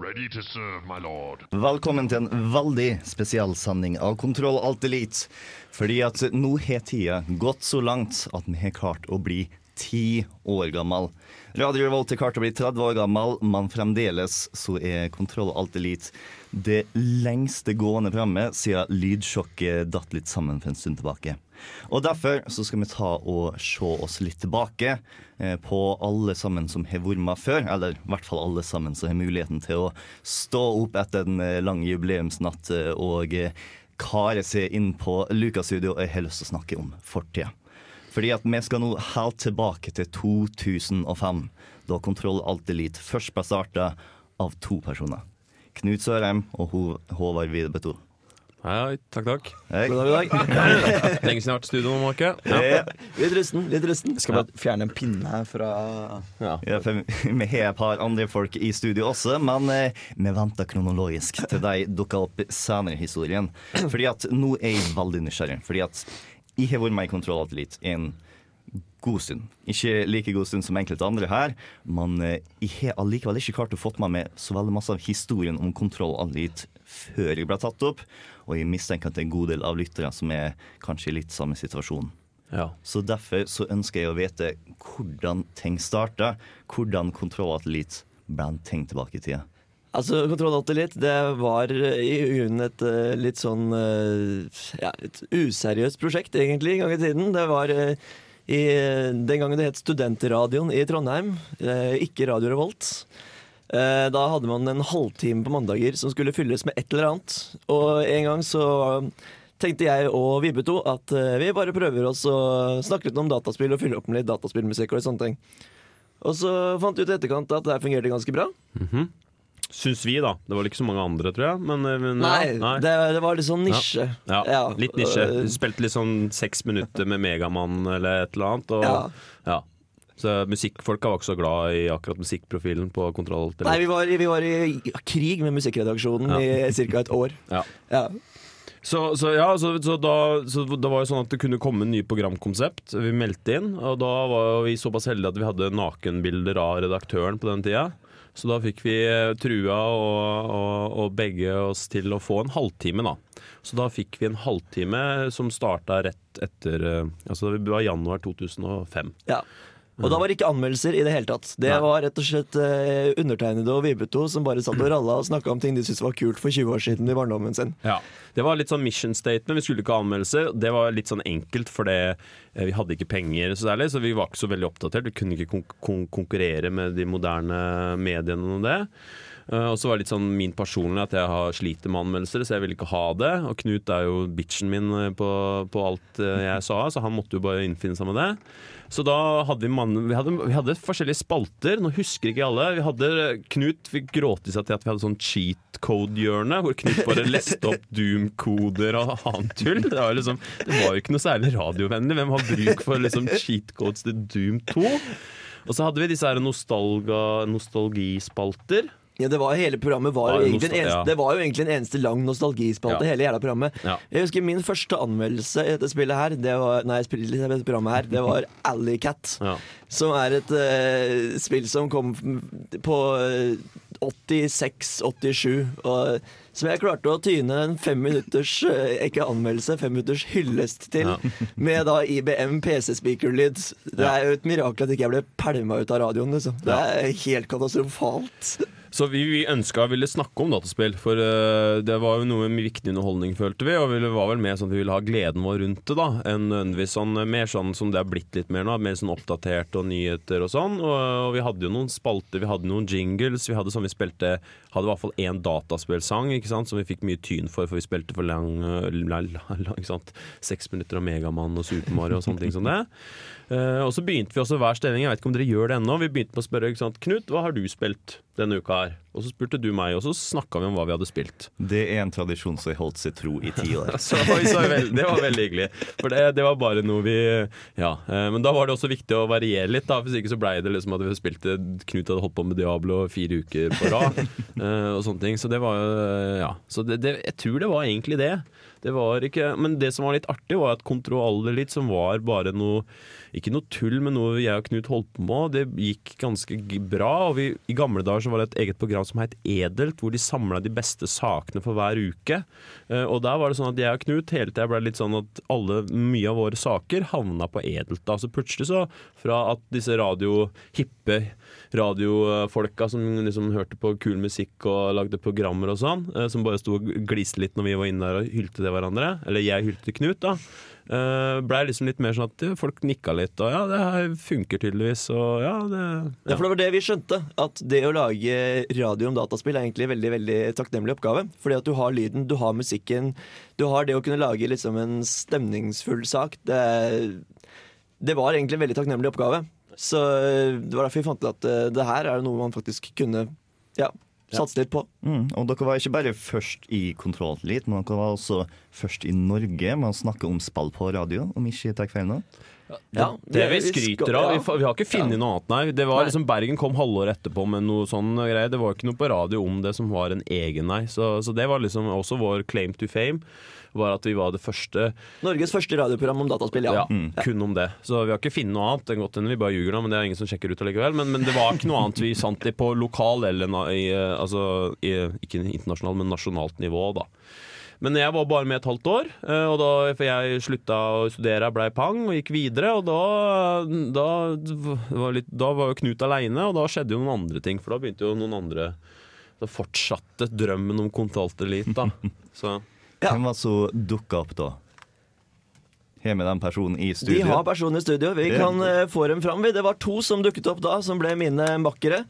Ready to serve, my lord. Velkommen til en veldig spesiell sending av Kontroll Alt Elite. Fordi at nå har tida gått så langt at vi har klart å bli ti år gammel. Radio Revolt har klart å bli 30 år gammel, men fremdeles så er Kontroll Alt Elite det lengste gående programmet siden lydsjokket datt litt sammen for en stund tilbake. Og Derfor så skal vi ta og se oss litt tilbake eh, på alle sammen som har med før. Eller i hvert fall alle sammen som har muligheten til å stå opp etter en eh, lang jubileumsnatt eh, og kare seg inn på Lukas studio. Jeg har lyst til å snakke om fortida. Fordi at vi skal nå helt tilbake til 2005, da Kontroll Alt Elite først ble starta av to personer. Knut Sørheim og Håvard Widerbeto. Hei, hei, takk, takk. Hei. God dag, god dag. Lenge siden jeg har vært i studio nå, Marke. Ja. Litt rusten. litt rusten Skal bare fjerne en pinne her fra Ja. Ja, for vi har et par andre folk i studio også, men eh, vi venter kronologisk til de dukker opp senere i historien. Fordi at nå er jeg veldig nysgjerrig. Fordi at jeg har vært med i Kontroll Alt litt en god stund. Ikke like god stund som enkelte andre her, men eh, jeg har allikevel ikke klart å fått med meg så veldig masse av historien om Kontroll Alt Elite før jeg ble tatt opp, og jeg mistenker at det er en god del av lyttere som er kanskje i litt samme situasjon. Ja. Så derfor så ønsker jeg å vite hvordan ting starta. Hvordan Kontroll Alt ble en ting tilbake i tida. Altså, Kontroll det var eh, i grunnen et eh, litt sånn eh, Ja, et useriøst prosjekt, egentlig, en gang i tiden. Det var i, den gangen det het Studentradioen i Trondheim, ikke Radio Revolt. Eh, Da hadde man en halvtime på mandager som skulle fylles med et eller annet. Og en gang så tenkte jeg og Vibeto at eh, vi bare prøver oss å snakke litt om dataspill og fylle opp med litt dataspillmusikk og litt sånne ting. Og så fant vi ut i etterkant at det her fungerte ganske bra. Syns vi, da. Det var ikke så mange andre, tror jeg. Men, eh, men Nei, ja, Det, det var litt sånn nisje. ja, Ja, litt nisje. spilte litt sånn seks minutter med Megamann eller et eller annet. Og, Ja. Ja. Så musikkfolka var ikke så glad i akkurat musikkprofilen på Kontroll. Eller? Nei, vi var, vi var i krig med musikkredaksjonen i ca. et år. Ja. Ja. Så, så ja, så, så, da, så det var jo sånn at det kunne komme nye programkonsept. Vi meldte inn, og da var vi såpass heldige at vi hadde nakenbilder av redaktøren på den tida. Så da fikk vi eh, trua og, og, og begge oss til å få en halvtime, da. Så da fikk vi en halvtime som starta rett etter eh, Altså det var januar 2005. ja. Og da var det ikke anmeldelser i det hele tatt. Det Nei. var rett og slett eh, undertegnede og Vibeto som bare satt og ralla og snakka om ting de syntes var kult for 20 år siden i barndommen sin. Ja. Det var litt sånn mission statement. Vi skulle ikke ha anmeldelser. Det var litt sånn enkelt, for det, eh, vi hadde ikke penger så særlig, så vi var ikke så veldig oppdatert. Vi kunne ikke kon kon konkurrere med de moderne mediene om det. Eh, og så var det litt sånn min personlige at jeg har sliter med anmeldelser, så jeg ville ikke ha det. Og Knut er jo bitchen min eh, på, på alt eh, jeg sa, så han måtte jo bare innfinne seg med det. Så da hadde vi, mann, vi, hadde, vi hadde forskjellige spalter. Nå husker ikke alle. Vi hadde, Knut fikk gråte seg til at vi hadde sånn cheat code-hjørne, hvor Knut bare leste opp Doom-koder og annet tull. Det var, liksom, det var jo ikke noe særlig radiovennlig. Hvem har bruk for liksom, cheat codes til Doom 2? Og så hadde vi disse nostalgispalter. Ja, det var Hele programmet var, var egentlig en eneste, ja. det var jo egentlig en eneste lang nostalgispalte. Ja. hele jævla programmet Ja. Jeg husker min første anmeldelse i dette spillet her Det var, Nei, dette programmet her Det var Alleycat. Ja. Som er et uh, spill som kom på eh, 86-87. Og som jeg klarte å tyne en fem minutters eh, Ikke anmeldelse, fem minutters hyllest til. Med da IBM PC-speaker-lyd. Det er jo et mirakel at ikke jeg ble pælma ut av radioen. Liksom. Det er helt katastrofalt. Så vi, vi ønska ville snakke om dataspill, for uh, det var jo noe med viktig underholdning, følte vi. Og det var vel mer sånn at vi ville ha gleden vår rundt det, da. Enn nødvendigvis sånn, mer sånn som det har blitt litt mer nå. Mer sånn oppdatert og nyheter og sånn. Og, og vi hadde jo noen spalter, vi hadde noen jingles. Vi hadde sånn vi spilte Hadde i hvert fall én dataspillsang ikke sant, som vi fikk mye tyn for, for vi spilte for lang, lang, lang ikke sant? Seks minutter av Megamann og Super Mario og sånne ting som det. Eh, og så begynte vi også hver stilling, jeg vet ikke om dere gjør det ennå. Vi begynte med å spørre sant, Knut, hva har du spilt denne uka her? Og så spurte du meg, og så snakka vi om hva vi hadde spilt. Det er en tradisjon som har holdt seg tro i ti år. Så, så vel- det var veldig hyggelig. For det, det var bare noe vi Ja. Uh, Men da var det også viktig å variere litt, da. Hvis ikke så blei det liksom at vi spilte Knut hadde holdt på med Diablo fire uker på rad. uh, og sånne ting. Så det var jo Ja. Så det, det, jeg tror det var egentlig det. Det var ikke Men det som var litt artig, var at kontrollelit, som var bare noe ikke noe tull, men noe jeg og Knut holdt på med. Det gikk ganske bra. og vi, I gamle dager så var det et eget program som het Edelt, hvor de samla de beste sakene for hver uke. Eh, og der var det sånn at jeg og Knut hele tida ble litt sånn at alle, mye av våre saker havna på Edelt. da, Så plutselig så, fra at disse radio, hippe radiofolka som liksom hørte på kul musikk og lagde programmer og sånn, eh, som bare sto og gliste litt når vi var inne der og hylte til hverandre, eller jeg hylte Knut, da. Uh, Blei liksom litt mer sånn at folk nikka litt, og ja, det her funker tydeligvis, og ja, det Ja, for det var det vi skjønte. At det å lage radio om dataspill er egentlig en veldig veldig takknemlig oppgave. Fordi at du har lyden, du har musikken, du har det å kunne lage liksom en stemningsfull sak. Det, det var egentlig en veldig takknemlig oppgave. Så eh, det var derfor vi fant til at eh, det her er noe man faktisk kunne ja, satse litt på. Mm, og dere var ikke bare først i Kontroll men dere var også først i Norge med å snakke om spill på radio, om ikke jeg tar feil nå. Ja, Det vi vi skryter av. ja. Vi, vi har ikke funnet noe annet, nei. Det var Nei. liksom Bergen kom halvåret etterpå med noe sånn greie. Det var ikke noe på radio om det som var en egen, nei. Så, så det var liksom også vår claim to fame. Var at vi var det første Norges første radioprogram om dataspill, ja. ja, kun om det. Så vi har ikke funnet noe annet. Det godt hende vi bare ljuger nå, men det er ingen som sjekker ut allikevel. Men, men det var ikke noe annet vi sant i på lokal eller i, eh, altså, i, ikke internasjonalt, men nasjonalt nivå, da. Men jeg var bare med et halvt år, eh, og da, for jeg slutta å studere, blei pang og gikk videre. Og da, da, var, litt, da var jo Knut aleine, og da skjedde jo noen andre ting. For da begynte jo noen andre Da fortsatte drømmen om kontantelit, da. Så Ja. Hvem var det som dukka opp da? Har vi den personen i studio? Vi har personen i studio. Vi det. kan uh, få dem fram. Det var to som dukket opp da, som ble mine makkere.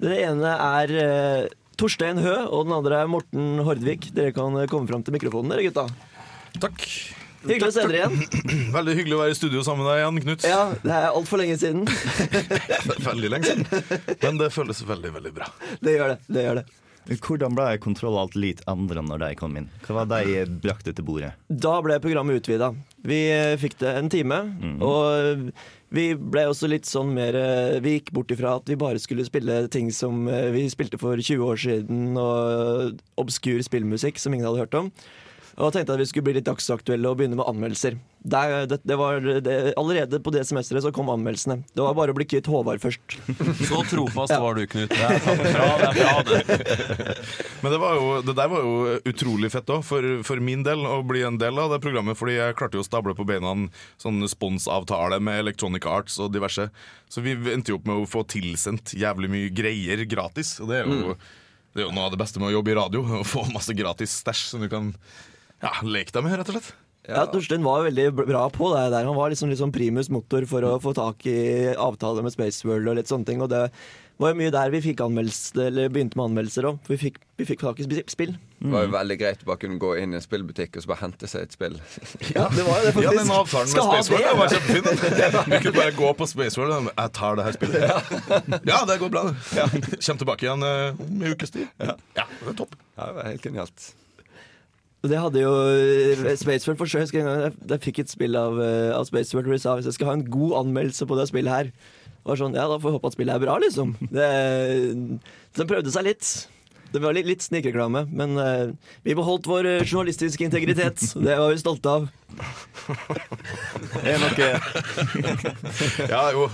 Den ene er uh, Torstein Hø, og den andre er Morten Hordvik. Dere kan uh, komme fram til mikrofonen, dere gutta. Takk. Hyggelig å se dere igjen. Veldig hyggelig å være i studio sammen med deg igjen, Knut. Ja, Det er altfor lenge siden. Veldig lenge siden. Men det føles veldig, veldig bra. Det gjør det. det gjør det. Hvordan ble Kontroll Alt litt andre når de kom inn? Hva var de brakte til bordet? Da ble programmet utvida. Vi eh, fikk det en time. Og vi ble også litt sånn mer eh, Vi gikk bort ifra at vi bare skulle spille ting som eh, vi spilte for 20 år siden, og obskur spillmusikk som ingen hadde hørt om. Og tenkte at vi skulle bli litt dagsaktuelle og begynne med anmeldelser. Der, det, det var, det, allerede på det semesteret så kom anmeldelsene. Det var bare å bli kvitt Håvard først. Så trofast var du, Knut. Det er bra, det er bra, det. Men det, var jo, det der var jo utrolig fett òg, for, for min del, å bli en del av det programmet. Fordi jeg klarte jo å stable på beina en sånn sponsavtale med Electronic Arts og diverse. Så vi endte jo opp med å få tilsendt jævlig mye greier gratis. Og det er jo, det er jo noe av det beste med å jobbe i radio. Å få masse gratis stæsj som du kan ja, Lek deg med, rett og slett. Ja, Torstein var veldig bra på det der. Han var liksom, liksom primus motor for å få tak i avtaler med Spaceworld og litt sånne ting. Og det var jo mye der vi fikk anmeldelse, eller begynte med anmeldelser òg. Vi fikk, vi fikk tak i spill. spill. Det var jo veldig greit å bare kunne gå inn i en spillbutikk og så bare hente seg et spill. Ja, det var jo det, faktisk. Ja, den avtalen med Spaceworld det. var kjempefin. Vi kunne bare gå på Spaceworld og jeg tar det her spillet. Ja, det går bra. Ja. Kjem tilbake igjen eh, om en ukes tid. Ja, det er topp. Ja, det var helt genialt. Det hadde jo eh, Spaceworld for. Jeg en jeg, fikk et spill av, eh, av Spaceworld hvor de sa hvis jeg skal ha en god anmeldelse på det spillet her var sånn, Ja, da får vi håpe at spillet er bra, liksom. Det, så de prøvde seg litt. Det var litt, litt snikreklame, men uh, vi beholdt vår journalistiske integritet. Det var vi stolte av. Er nok Ja, jo.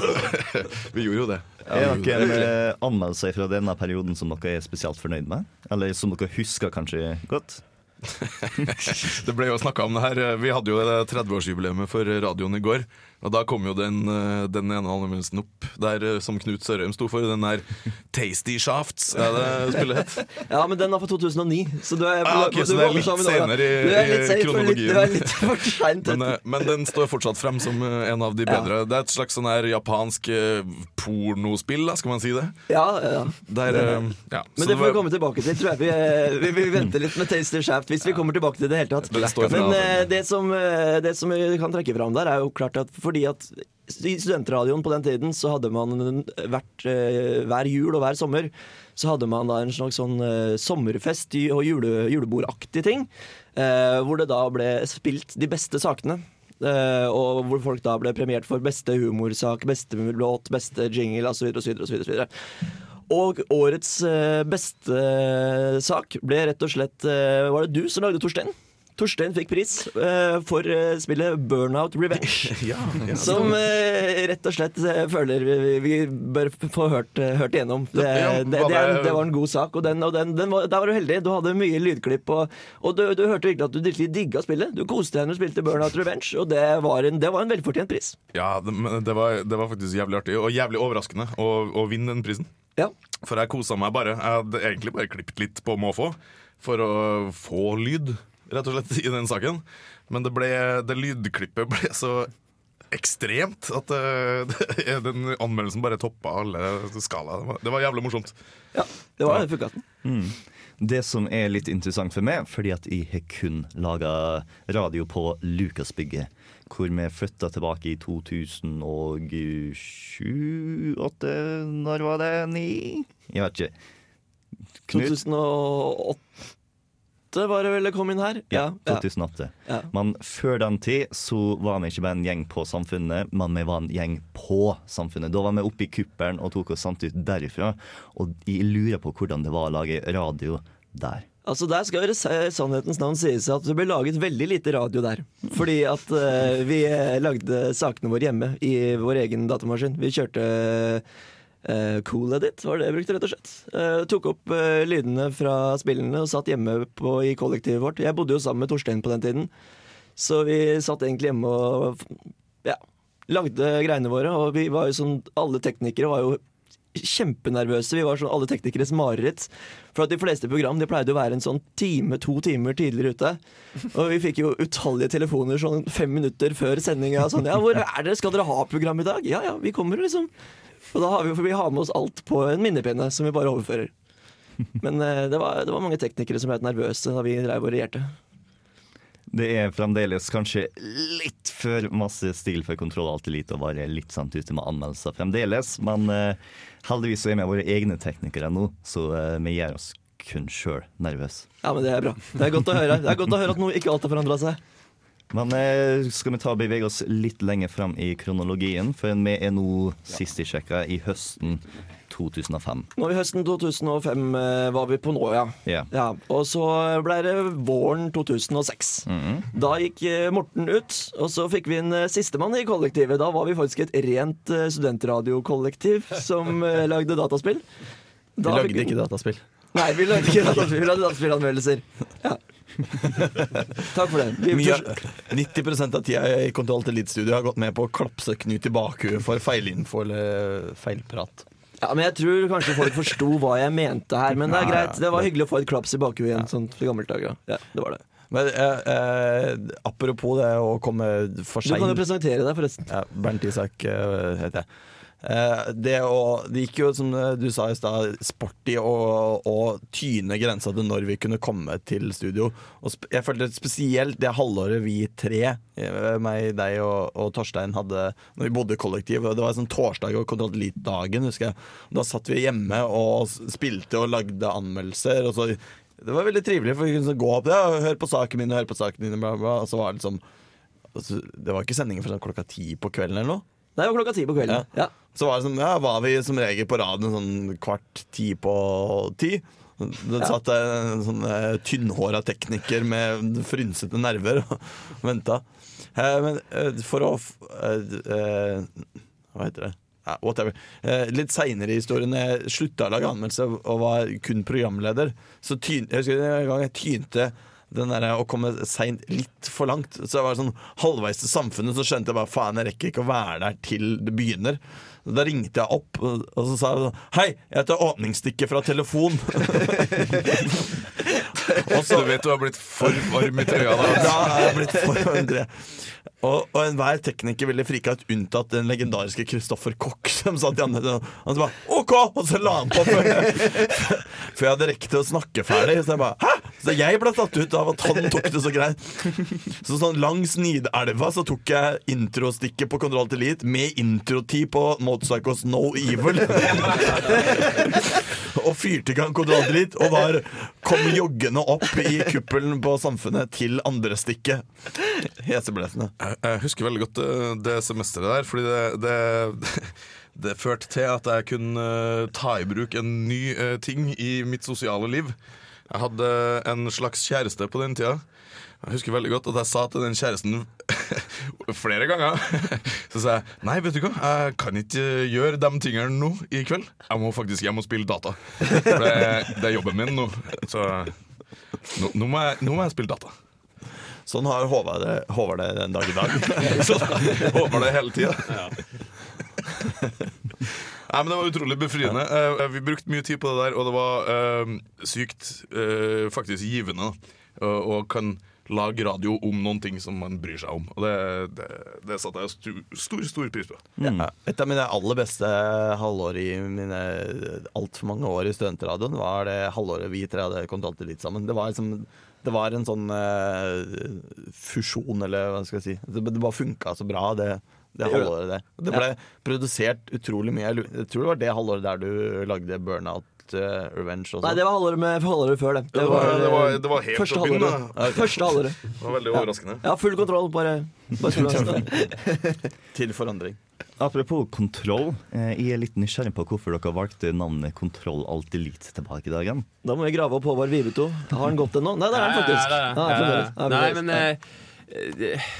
Vi gjorde jo det. Ja, er noen eh, anmeldelse fra denne perioden som dere er spesielt fornøyd med? Eller som dere husker kanskje godt? Det ble jo snakka om det her. Vi hadde jo 30-årsjubileet for radioen i går. Og da kom jo den, eh, den ene anmeldelsen opp, der eh, som Knut Sørheim sto for. Den der Tasty Shafts, er det spillet het? Ja, men den var fra 2009, så du er, Ah, ok, så det er litt senere i- du er litt sent for litt- kronologien. Du er litt for Men, eh, men den står fortsatt frem som en av de Ja. bedre. Det er et slags sånn her japansk pornospill, da, skal man si det? Ja, ja. Der, det, ja. Men det får vi komme tilbake til, tror jeg. Vi, vi, vi venter litt med Tasty Shaft hvis vi kommer tilbake til det i det hele tatt. Det Men det som, det som vi kan trekke fram der, er jo klart at fordi at I studentradioen på den tiden så hadde man hvert, eh, hver jul og hver sommer så hadde man da en slags sånn eh, sommerfest og jule, julebordaktig ting. eh, hvor det da ble spilt de beste sakene. Og hvor folk da ble premiert for beste humorsak, beste låt, beste jingle osv. osv. Og årets beste sak ble rett og slett Var det du som lagde Torstein? Torstein fikk pris uh, for uh, spillet Burnout Revenge. som uh, rett og slett føler vi, vi bør få hørt, hørt igjennom. Det, Ja, det, var det, det- var en god sak, og, den, og den, den var, der var du heldig. Du hadde mye lydklipp, og, og du, du hørte virkelig at du virkelig digga spillet. Du koste deg når du spilte Burnout Revenge, og det var en, det var en velfortjent pris. Ja, det, var, det var faktisk jævlig artig, og jævlig overraskende å, å vinne den prisen. Ja. For jeg kosa meg bare. Jeg hadde egentlig bare klippet litt på måfå for å få lyd, rett og slett, i den saken. Men det, ble, det lydklippet ble så ekstremt at eh, det, den anmeldelsen bare toppa alle skalaer. Det, var- det var jævlig morsomt. Ja, det var funka. Det som er litt interessant for meg, fordi at jeg har kun laga radio på Lukasbygget, hvor vi flytta tilbake i 2007-2008 Når var det? Ni? Jeg vet ikke. Knut? 2008 var det vel det kom inn her? Ja, ja. 2008. Ja. Men før den tid så var vi ikke bare en gjeng på Samfunnet, men vi var en gjeng på Samfunnet. Da var vi oppe i kuppelen og tok oss sant ut derifra. Og jeg lurer på hvordan det var å lage radio der. Altså Der skal det sannhetens navn sies at det ble laget veldig lite radio der. Fordi at uh, vi eh, lagde sakene våre hjemme i vår egen datamaskin. Vi kjørte uh, Cool Edit, var det jeg brukte, rett og slett. Uh, tok opp uh, lydene fra spillene og satt hjemme på, i kollektivet vårt. Jeg bodde jo sammen med Torstein på den tiden, så vi satt egentlig hjemme og ja, lagde greiene våre. Og vi var jo sånn Alle teknikere var jo kjempenervøse. Vi var sånn alle teknikeres mareritt. For at de fleste program de pleide å være en sånn time, to timer tidligere ute. Og vi fikk jo utallige telefoner sånn fem minutter før sendinga. Sånn, ja, hvor er dere? Skal dere ha program i dag? Ja ja, vi kommer, liksom. Og da har vi, vi har med oss alt på en minnepinne som vi bare overfører. Men eh, det, var, det var mange teknikere som ble nervøse da vi dreiv og regjerte. Det er fremdeles kanskje litt for masse stil for Kontroll Alt Elite å være litt sant ute med anmeldelser fremdeles, men uh, heldigvis så er vi våre egne teknikere nå, så uh, vi gjør oss kun sjøl nervøse. Ja, men det er bra. Det er godt å høre Det er godt å høre at noe ikke alt har forandra seg. Men eh, skal vi ta og bevege oss litt lenger fram i kronologien, for vi er nå sist jeg sjekka, i høsten 2005. Nå i høsten 2005 eh, var vi på nå, ja. Yeah. ja. Og så ble det våren 2006. Da gikk eh, Morten ut, og så fikk vi en sistemann i kollektivet. Da var vi faktisk et rent studentradiokollektiv som lagde dataspill. Vi lagde fikk- ikke dataspill. Nei, vi lagde ikke dataspill, vi lagde dataspillanmeldelser. Ja. Takk for det. Vi, Mye, 90 av tida i Kontroll til Elite-studio har gått med på å klapse Knut i bakhuet for feilinfo eller feilprat. ja, men jeg tror kanskje folk forsto hva jeg mente her. Men det er greit. Det var hyggelig å få et klaps i bakhuet igjen, sånn fra gamle dager. Ja, det var det. Men eh, eh, apropos det å komme for Du kan jo presentere deg, forresten. ja, Bernt Isak eh, heter jeg. Eh, det, å, det gikk jo, som du sa i stad, sporty å, tyne grensa til når vi kunne komme til studio. Og jeg følte spesielt det halvåret vi tre, eh, meg, deg og, og Torstein, hadde når vi bodde i kollektiv. Det var sånn torsdag og kontrollitdagen, husker jeg. Da satt vi hjemme og spilte og lagde anmeldelser. Og så, det var veldig trivelig, for vi kunne gå opp ja, hør på saken min og på saken din, bla, bla, og så var det liksom altså, Det var ikke sendinger før sånn klokka ti på kvelden eller noe. Det var klokka ti på kvelden. Ja. Så var, det sånn, ja, var vi som regel på radioen sånn kvart ti på ti. Det satt en sånn eh, tynnhåra tekniker med frynsete nerver og venta. Eh, men eh, for å eh, eh, Hva heter det? Ja, whatever. Eh, litt seinere i historien, jeg slutta å lage anmeldelse og var kun programleder, så tyn, jeg husker en gang jeg tynte den der å komme seint litt for langt. Så jeg var sånn halvveis til samfunnet, så skjønte jeg bare faen, jeg rekker ikke å være der til det begynner. Da ringte jeg opp, og så sa jeg sånn Hei, jeg tar åpningsstikket fra telefon. Så du vet du har blitt for varm i trøya da. Er jeg blitt for André. Og, og enhver tekniker ville frika ut, unntatt den legendariske Kristoffer Koch, som satt i andre. Han så bare OK! Og så la han på før, før jeg hadde rekt å snakke ferdig. Så jeg bare Hæ? Så jeg ble tatt ut av at han tok det så greit. Så sånn langs Nidelva så tok jeg introstikket på Kontroll til Elite med introtid på Motorcycles No Evil. og fyrte i gang Kontroll til Elite og var kom joggende opp i kuppelen på Samfunnet til andre stikket. Heseblesende. Jeg, husker veldig godt det, det semesteret der, fordi det, det, det førte til at jeg kunne eh, ta i bruk en ny eh, ting i mitt sosiale liv. Jeg hadde en slags kjæreste på den tida. Jeg husker veldig godt at jeg sa til den kjæresten flere ganger Så sa jeg nei, vet du hva, jeg kan ikke gjøre de tingene nå i kveld. Jeg må faktisk hjem og spille data. For det, det er jobben min nå. Så nå, nå, må, jeg, nå må jeg spille data. Sånn har Håvard det, Håvard det den dag i dag. Så håper det hele tida. Nei, men Det var utrolig befriende. Uh, vi brukte mye tid på det der, og det var uh, sykt uh, faktisk givende. Og, og kan lage radio om noen ting som man bryr seg om. Og det, det, det satte jeg stu, stor, stor pris på. Ja. Et av mine aller beste halvår i mine altfor mange år i studentradioen var det halvåret vi tre hadde kontanter litt sammen. Det var, liksom, det var en sånn uh, fusjon, eller hva skal jeg si. Det, det bare funka så bra, det, det Det halvåret der. Det ble produsert utrolig mye. Jeg tror det var det halvåret der du lagde Burnout eh, Revenge og Nei, det var halvåret, med, halvåret før det. Det var, det var, det var helt første å begynne. Første halvåret. Det var veldig overraskende. Ja, full kontroll. Bare, bare. Til forandring. Apropos kontroll, eh, jeg er litt nysgjerrig på hvorfor dere valgte navnet Kontroll Alt Elite tilbake i dagen. Da må vi grave opp Håvard Viveto. Har han gått ennå? Nei, det er han faktisk. Ja, det. Ja, Ja, det det. Ja, Nei, men eh, eh,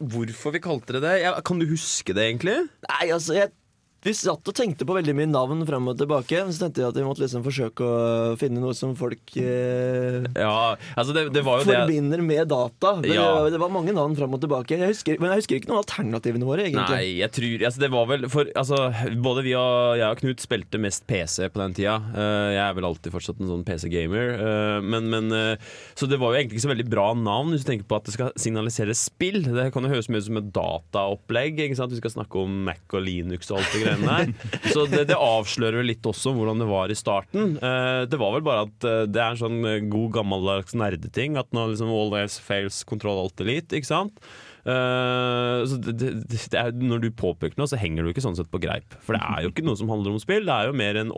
Hvorfor vi kalte det det? Ja, kan du huske det, egentlig? Nei, altså, jeg, vi satt og tenkte på veldig mye navn frem og tilbake. Så tenkte jeg at vi måtte liksom forsøke å finne noe som folk eh, Ja, altså det, det var jo det forbinder med data. Det, Ja. det var mange navn frem og tilbake. Jeg husker, men jeg husker ikke noen alternativene våre, egentlig. Nei, jeg tror altså Det var vel for altså, Både vi og jeg og Knut spilte mest PC på den tida. Eh, jeg er vel alltid fortsatt en sånn PC-gamer. eh, men, men eh, Så det var jo egentlig ikke så veldig bra navn hvis du tenker på at det skal signalisere spill. Det kan jo høres mye ut som et dataopplegg. Ikke sant? Vi skal snakke om Mac og Linux og alt det greiene her. Så det, det avslører litt også hvordan det var i starten. Eh, det var vel bare at eh, det er en sånn eh, god gammeldags nerdeting. At nå liksom all else fails, control alt elite. Ikke sant? Uh, det, det, det er, når du påpeker noe, så henger du ikke sånn sett på greip. For det er jo ikke noe som handler om spill. Det er jo mer en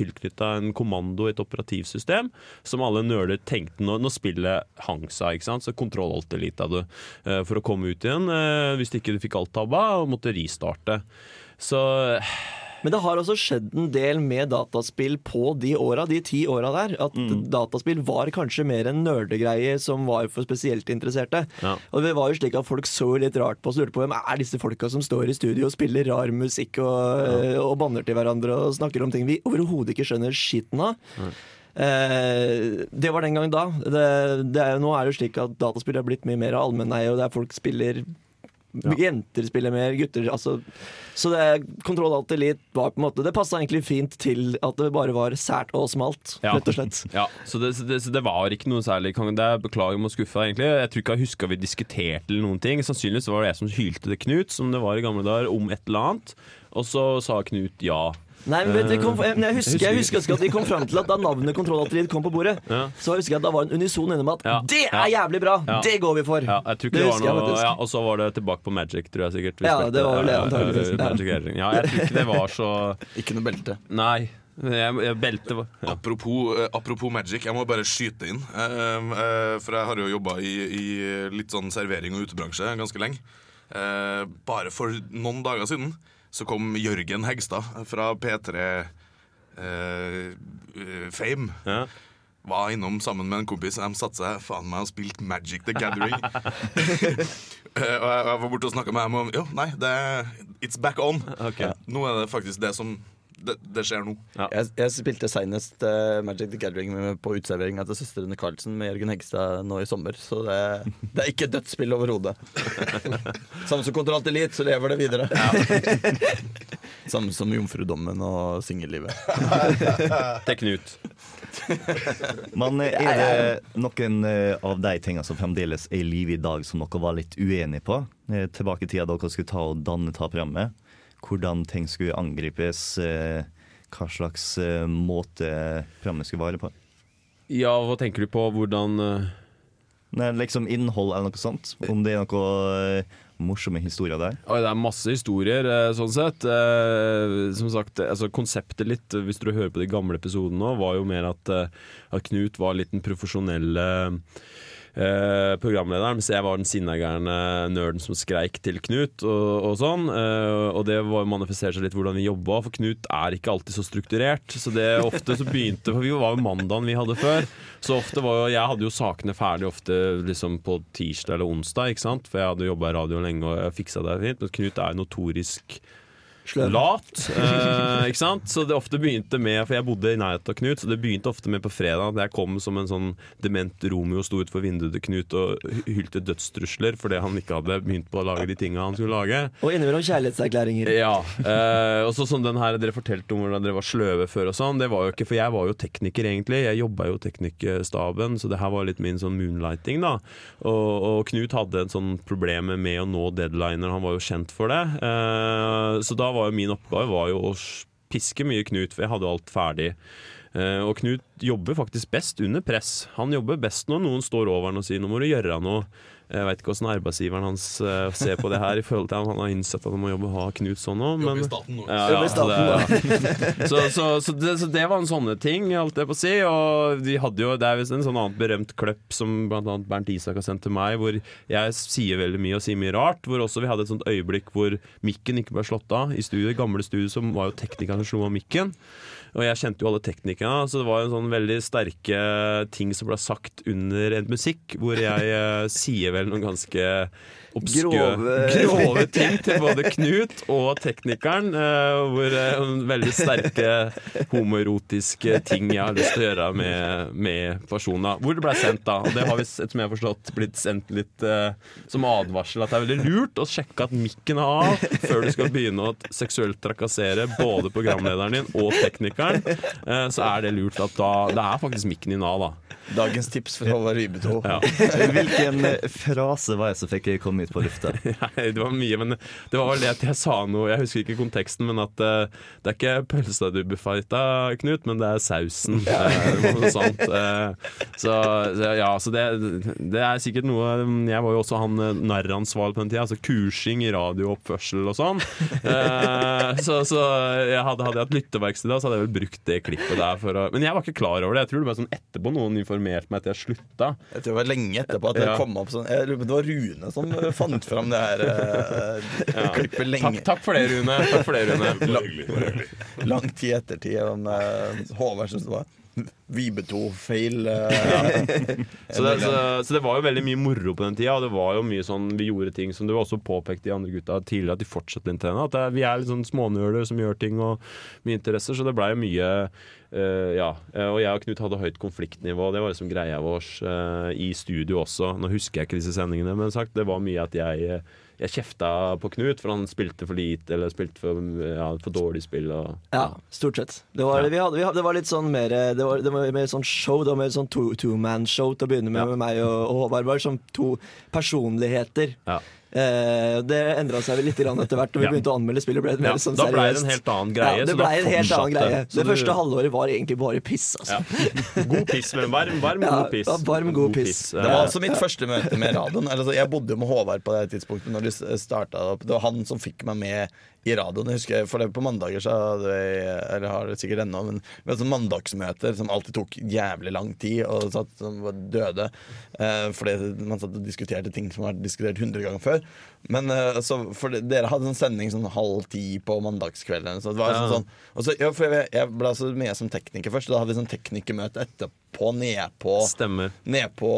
tilknytta en kommando i et operativsystem som alle nøler tenkte når, når spillet hang seg. Så kontroll alt elite hadde uh, for å komme ut igjen uh, hvis ikke du fikk alt tabba og måtte ristarte. Så Men det har også skjedd en del med dataspill på de åra, de ti åra der. At Mm. dataspill var kanskje mer en nerdegreie som var for spesielt interesserte. Ja. Og det var jo slik at folk så litt rart på oss og lurte på hvem er disse folka som står i studio og spiller rar musikk og, og banner til hverandre og snakker om ting vi overhodet ikke skjønner skitten av. Eh, det var den gang da. Det, det er, nå er det jo slik at dataspill er blitt mye mer allmenneie, og der folk spiller Jenter spiller mer, gutter altså, Så det Kontroll Alt Elite var på en måte Det passa egentlig fint til at det bare var sært og smalt, Ja. rett og slett. Ja, så det, så, det, så det var ikke noe særlig det er, Beklager om å skuffe deg, egentlig. Jeg tror ikke jeg huska vi diskuterte eller noen ting. Sannsynligvis var det jeg som hylte til Knut, som det var i gamle dager, om et eller annet. Og så sa Knut ja. Nei, men vet du, kom, jeg, jeg, husker, jeg husker at vi kom fram til at da navnet Kontroll kom på bordet, Ja. så husker jeg at da var en unison innom at Ja. det er jævlig bra! Ja. Det går vi for! Ja, jeg ikke Det det, var noe Og så var det tilbake på Magic, tror jeg sikkert. Ja, det var vel det, Ja, ja, jeg tror ikke det var så Ikke noe belte. Nei. Jeg, jeg belte ja. Apropos, eh, apropos Magic, jeg må bare skyte inn. Eh, eh, for jeg har jo jobba i, i litt sånn servering- og utebransje ganske lenge. Eh, bare for noen dager siden så kom Jørgen Hegstad fra P3 eh, eh, Fame. Ja. Var innom sammen med en kompis. De satte seg faen meg og spilte Magic the Gathering. Eh, og jeg, jeg var borte og snakka med dem om Jo, nei, det it's back on. Okay. Nå er det faktisk det som Det, det skjer nå. Jeg, jeg spilte senest uh, Magic the Gathering med, på uteserveringa til søstrene Carlsen med Jørgen Hegstad nå i sommer, så det, det er ikke et dødsspill overhodet. Samme som Kontroll til Elite, så lever det videre. Samme som Jomfrudommen og singellivet. Til Knut. Men eh, er det noen eh, av de tingene som fremdeles er i live i dag, som dere var litt uenige på? Tilbake i tida da dere skulle ta og danne ta programmet. Hvordan ting skulle angripes? eh, Hva slags eh, måte programmet skulle være på? Ja, hva tenker du på? Hvordan eh, Nei, liksom innhold eller noe sånt? Om det er noe morsomme historier der? Oi, det er masse historier, sånn sett. Som sagt, altså Konseptet litt, hvis du hører på de gamle episodene nå, var jo mer at, at Knut var litt den profesjonelle eh, programlederen, mens jeg var den sinnagærne nerden som skreik til Knut og, og sånn. Eh, og det var manifesterte seg litt hvordan vi jobba, for Knut er ikke alltid så strukturert. Så det ofte så begynte For vi var jo mandagen vi hadde før. Så ofte var jo Jeg hadde jo sakene ferdig ofte liksom på tirsdag eller onsdag, ikke sant? for jeg hadde jobba i radio lenge og fiksa det fint. Men Knut er notorisk Sløv. lat. Eh, ikke sant? Så det ofte begynte med For jeg bodde i nærheten av Knut, så det begynte ofte med på fredag at jeg kom som en sånn dement Romeo og sto utfor vinduet til Knut og hylte dødstrusler fordi han ikke hadde begynt på å lage de tinga han skulle lage. Og innimellom kjærlighetserklæringer. Ja. Eh, og så som den her dere fortalte om hvordan dere var sløve før og sånn, det var jo ikke For jeg var jo tekniker, egentlig. Jeg jobba jo teknikerstaben, så det her var litt min sånn moonlighting, da. Og, og Knut hadde en sånn problem med å nå deadliner, han var jo kjent for det. Eh, så da var jo min oppgave var jo å piske mye Knut, for jeg hadde alt ferdig. Eh, og Knut jobber faktisk best under press. Han jobber best når noen står over han og sier 'nå må du gjøre noe'. Jeg veit ikke hvordan arbeidsgiveren hans eh, ser på det her, i forhold til at han har innsett at han må jobbe ha Knut sånn òg. Ja, ja, så, det, så, så, så, det, så det var en sånne ting, holdt jeg på å si. Og vi hadde jo, det er visst en sånn annet berømt kløpp som annet Bernt Isak har sendt til meg, hvor jeg sier veldig mye og sier mye rart. Hvor også vi hadde et sånt øyeblikk hvor mikken ikke ble slått av. I studio, gamle studiet som var jo teknikeren som slo av mikken. Og jeg kjente jo alle teknikerne, så det var en sånn veldig sterke ting som ble sagt under en musikk, hvor jeg eh, sier vel noen ganske Grove- grove ting til både Knut og teknikeren. eh, hvor eh, veldig sterke homoerotiske ting jeg har lyst til å gjøre med, med personer. Hvor det ble sendt, da. Og det har vi, som jeg har forstått, blitt sendt litt uh, som advarsel. At det er veldig lurt å sjekke at mikken er av før du skal begynne å seksuelt trakassere både programlederen din og teknikeren. Uh, så er det lurt at da Det er faktisk mikken din av, da. Dagens tips for Håvard Vibeto. Ja. Hvilken frase var jeg som fikk komme ut på lufta? Nei, det var mye, men det var vel det at jeg sa noe Jeg husker ikke konteksten, men at uh, det er ikke pølsa du befighta, Knut, men det er sausen. Eh, noe sånt. Uh, så, så ja, så det, det er sikkert noe Jeg var jo også han narransvarlig på den tida, altså kursing i radiooppførsel og sånn. Eh, så, så jeg hadde, hadde jeg hatt lytteverksted da, så hadde jeg vel brukt det klippet der for å Men jeg var ikke klar over det. Jeg tror det var sånn etterpå noen informerte meg at jeg slutta. Jeg tror det var lenge etterpå at det Ja. kom opp sånn jeg, Det var Rune som fant fram det her eh, klippet lenge. takk for det, Rune. Takk for det, Rune. Lang, lang tid ettertid om uh, Håvard syns det var Vibeto-feil. eh, Så det, så, så det var jo veldig mye moro på den tida. Og det var jo mye sånn, vi gjorde ting som du også påpekte de andre gutta tidligere, at de fortsatte den trenden. At det, vi er litt sånn smånøler som gjør ting og mye interesser. Så det blei mye Uh, Ja. Eh, Og jeg og Knut hadde høyt konfliktnivå. Det var liksom greia vår uh, i studio også. Nå husker jeg ikke disse sendingene, men sagt, det var mye at jeg jeg kjefta på Knut, for han spilte for lite eller spilte for, ja, for dårlig spill. Og, Ja, stort sett. Det var, Ja. vi hadde, vi hadde, det var litt sånn mer Det var, det var mer sånn show. Det var mer sånn two- two-man-show til å begynne med, Ja. med meg og, og Håvard. Var som to personligheter. Ja. Eh, det endra seg vel litt etter hvert. Når vi Ja. begynte å anmelde spillet. ble det mer Ja, sånn da ble det en helt annen greie. Ja, det ble en helt annen greie. Så Det du- første halvåret var egentlig bare piss. Altså. ja. God piss, men varm, varm Ja, god piss. ja, varm, god piss. Ja. Det var altså mitt første møte med radioen. Altså, jeg bodde jo med Håvard på det tidspunktet Når de opp. Det var han som fikk meg med i radioen. Jeg husker, for det På mandager så hadde vi Eller har det sikkert ennå, men vi hadde sånn mandagsmøter som alltid tok jævlig lang tid, og satt som var døde. Eh, fordi man satt og diskuterte ting som vært diskutert 100 ganger før. Men eh, så, for dere hadde en sending sånn halv ti på mandagskvelden. Så det var Ja. sånn, sånn og så, ja, jeg, jeg ble så med som tekniker først. Da hadde vi sånn teknikermøte etterpå nede på ned på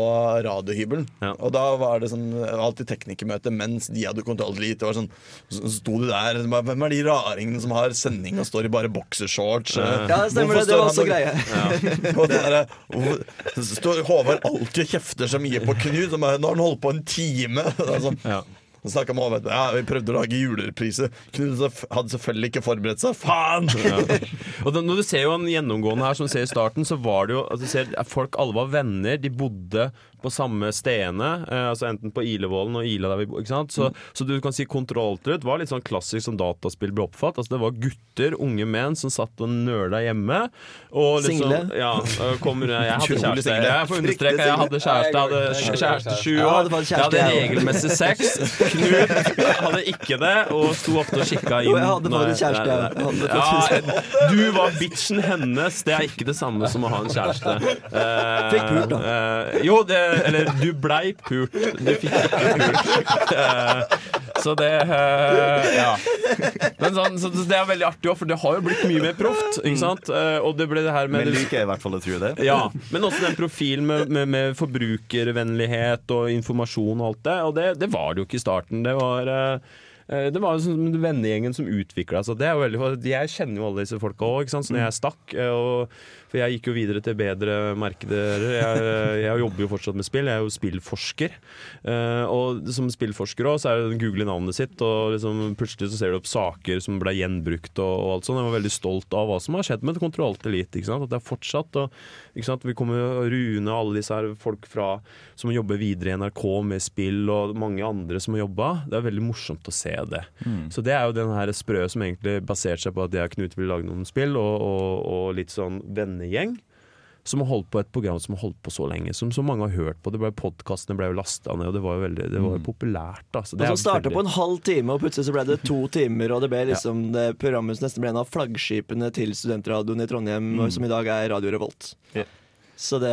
radiohybelen. Ja. Og da var det sånn alltid teknikermøte mens de hadde kontroll. Det var sånn, så sto du der Hvem er de raringene som har sending og står i bare boksershorts? Ja. Ja, det stemmer. Det, det var også han greie. og det der, hvorfor- så står Håvard alltid og kjefter så mye på Knut. Og nå har han holdt på en time! Og det er sånn, Ja. Og vi om at ja, Vi prøvde å lage julereprise. Knut hadde selvfølgelig ikke forberedt seg. Faen! Og da, når du ser jo en gjennomgående her som du ser i starten, så var det jo at du ser, folk alle var venner. De bodde på samme stedene, eh, altså enten på Ilevålen og Ila der vi bor. ikke sant? Så, så du kan si Control Alt var litt sånn klassisk som dataspill ble oppfatt. Altså Det var gutter, unge menn, som satt og nøla hjemme. Og liksom, Single. Ja, kommer, jeg hadde kjæreste. Jeg får understreke jeg hadde kjæreste. Jeg hadde kjæreste sju år. Jeg hadde regelmessig sex. Knut hadde ikke det, og sto ofte og kikka inn. Jo, jeg hadde bare kjæreste, Ja, du var bitchen hennes. Det er ikke det samme som å ha en kjæreste. Eh, Fikk pult, da. eh, jo, det, eller du blei pult. Du fikk ikke pult. Eh, så det eh, Ja. Men sånn, så det er veldig artig òg, for det har jo blitt mye mer proft. Ikke sant? Eh, og det ble det her med Men liker jeg i hvert fall å tro det. ja, men også den profilen med, med, med forbrukervennlighet og informasjon og alt det. Og det, det var det jo ikke i starten. Det var eh, eh, det var jo sånn vennegjengen som utvikla seg. For jeg kjenner jo alle disse folka òg, så når jeg stakk eh, og, For jeg gikk jo videre til bedre markeder. Jeg, jeg jobber jo fortsatt med spill, jeg er jo spillforsker. Uh, og som spillforsker òg, så er det å google navnet sitt, og liksom plutselig så ser du opp saker som ble gjenbrukt og, og alt sånt. Jeg var veldig stolt av hva som har skjedd med Kontroll Elite. Ikke sant? At det er fortsatt. Og, ikke sant? Vi kommer Rune og alle disse her folk fra, som jobber videre i NRK med spill, og mange andre som har jobba. Det er veldig morsomt å se det. Så det er jo den her sprø som egentlig baserte seg på at jeg og Knut ville lage noen spill, og, og, og litt sånn vennegjeng. Som har holdt på et program som har holdt på så lenge, som så mange har hørt på. Det ble Podkastene ble jo lasta ned, og det var jo veldig Det var jo populært. Altså. Så det Og så starta på en halv time, og plutselig så ble det to timer. Og det ble liksom det programmet som nesten ble en av flaggskipene til studentradioen i Trondheim, som i dag er Radio Revolt. Ja. Så det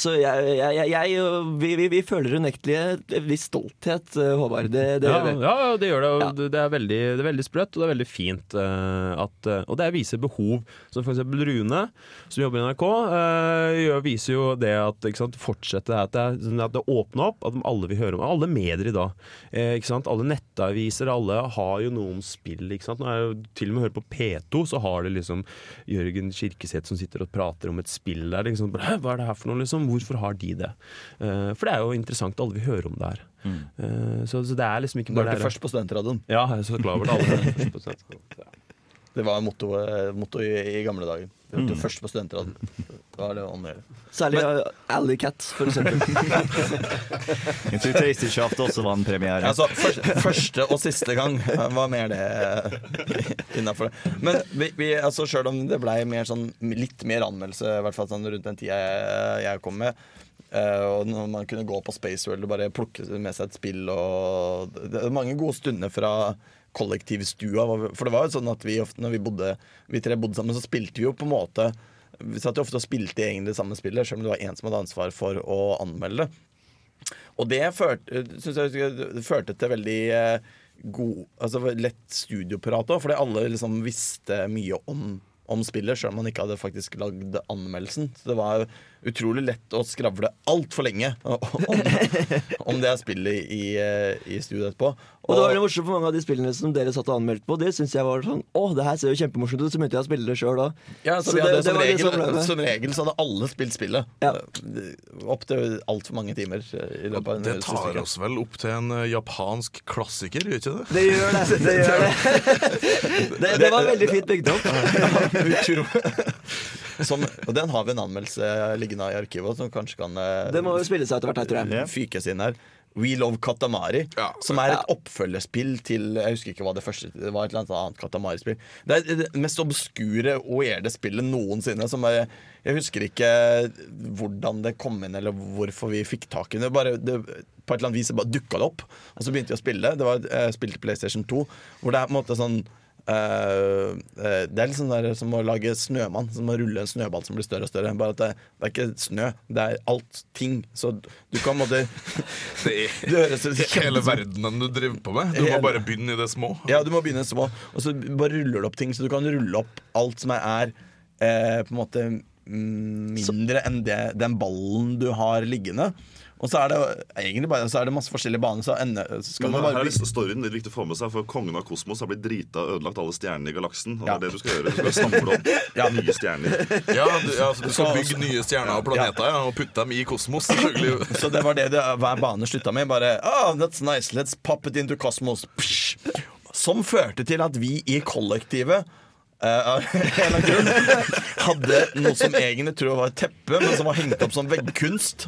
Så jeg, jeg, jeg, jeg vi, vi, vi føler unektelig en viss stolthet, eh, Håvard. Det, det ja, gjør vi. ja, det gjør det. Ja. Det, er veldig, det er veldig sprøtt, og det er veldig fint. eh, at, eh, og det viser behov. Som eksempel Rune, som jobber i NRK, gjør, viser jo det at sant, fortsette at det, at det åpner opp, at alle vil høre om Alle medier i dag. Alle nettaviser, alle har jo noe om spill. Ikke sant? Nå er jo, til og med hører på P2, så har det liksom Jørgen Kirkeseth som sitter og prater om et spill der. Liksom, Hæ, Hva er det her for noe, liksom? Hvorfor har de det? Uh, for det er jo interessant, alle vil høre om det her. Eh, så, så det er liksom ikke Du bare er det ikke her- først på studentradioen. Ja, jeg er så klar over det. Alle er. Det var mottoet motto i, i gamle dager. Du er først på studentradioen. Da er det gjøre. Særlig uh, Alley Cat, for eksempel. Into tror Tasty Shaft også var en premiere. Altså, første, første og siste gang var mer det innafor det. Men vi, vi, altså, sjøl om det blei mer sånn, litt mer anmeldelse, i hvert fall sånn rundt den tida jeg, jeg kom med, Uh, og når man kunne gå på Space World og bare plukke med seg et spill og Det er mange gode stunder fra kollektivstua. For det var jo sånn at vi ofte når vi bodde Vi tre bodde sammen, så spilte vi jo på en måte Vi satt jo ofte og spilte egentlig det samme spillet, selv om det var én som hadde ansvar for å anmelde det. Og det førte, jeg, det førte til veldig eh, god Altså lett studioprat òg, fordi alle liksom visste mye om, om spillet, selv om man ikke hadde faktisk lagd anmeldelsen. Så det var utrolig lett å skravle altfor lenge om, om det spillet i, eh, i studio etterpå. Og det var det morsomt for mange av de spillene som dere satt og anmeldte på. Det synes jeg var sånn Å, det her ser jo kjempemorsomt ut. Så begynte jeg å spille det sjøl òg. Ja, så Så det- det som, det regel, som som regel så hadde alle spilt spillet. Ja. Opp til altfor mange timer. I løpet av en Det tar oss vel opp til en eh, japansk klassiker, gjør ikke det? Det gjør det. Det, gjør det. det, det var veldig fint bygd opp. Ja, Utrolig. Som, og den har vi en anmeldelse liggende i arkivet som kanskje kan eh, Det må jo spille seg etter hvert her, tror jeg. fykes inn her. We Love Katamari, Ja. som er et oppfølgerspill til Jeg husker ikke hva det første Det var et eller annet Katamari-spill. Det er det mest obskure og weirde spillet noensinne. Som er, jeg husker ikke hvordan det kom inn, eller hvorfor vi fikk tak i det. Bare, det på et eller annet vis bare dukka det opp, og så begynte vi å spille. Det var uh, spill til PlayStation 2, hvor det er på en måte sånn eh, eh, det er sånn der som å lage snømann. Som å rulle en snøball som blir større og større. Bare at det, det er ikke snø, det er alt ting. Så du kan måtte Det høres er hele verdenen du driver på med. Du må bare begynne i det små. Ja, du må begynne i det små. Og så bare ruller du opp ting. Så du kan rulle opp alt som er eh, på en måte mm, mindre enn det, den ballen du har liggende. Og så er det egentlig bare så er det masse forskjellige baner, så ender, så skal Men man her bare er bli storyen litt viktig å få med seg, for kongen av kosmos har blitt drita og ødelagt alle stjernene i galaksen. Og Ja. det er det du skal gjøre. Du skal samle opp nye stjerner. Ja, du, ja, så du skal bygge nye stjerner og planeter ja, og putte dem i kosmos. Så det var det, det hver bane slutta med. Bare oh, that's nice, let's pop it into cosmos. Psh. Som førte til at vi i kollektivet eh, hadde noe som egentlig tror jeg var et teppe, men som var hengt opp som veggkunst.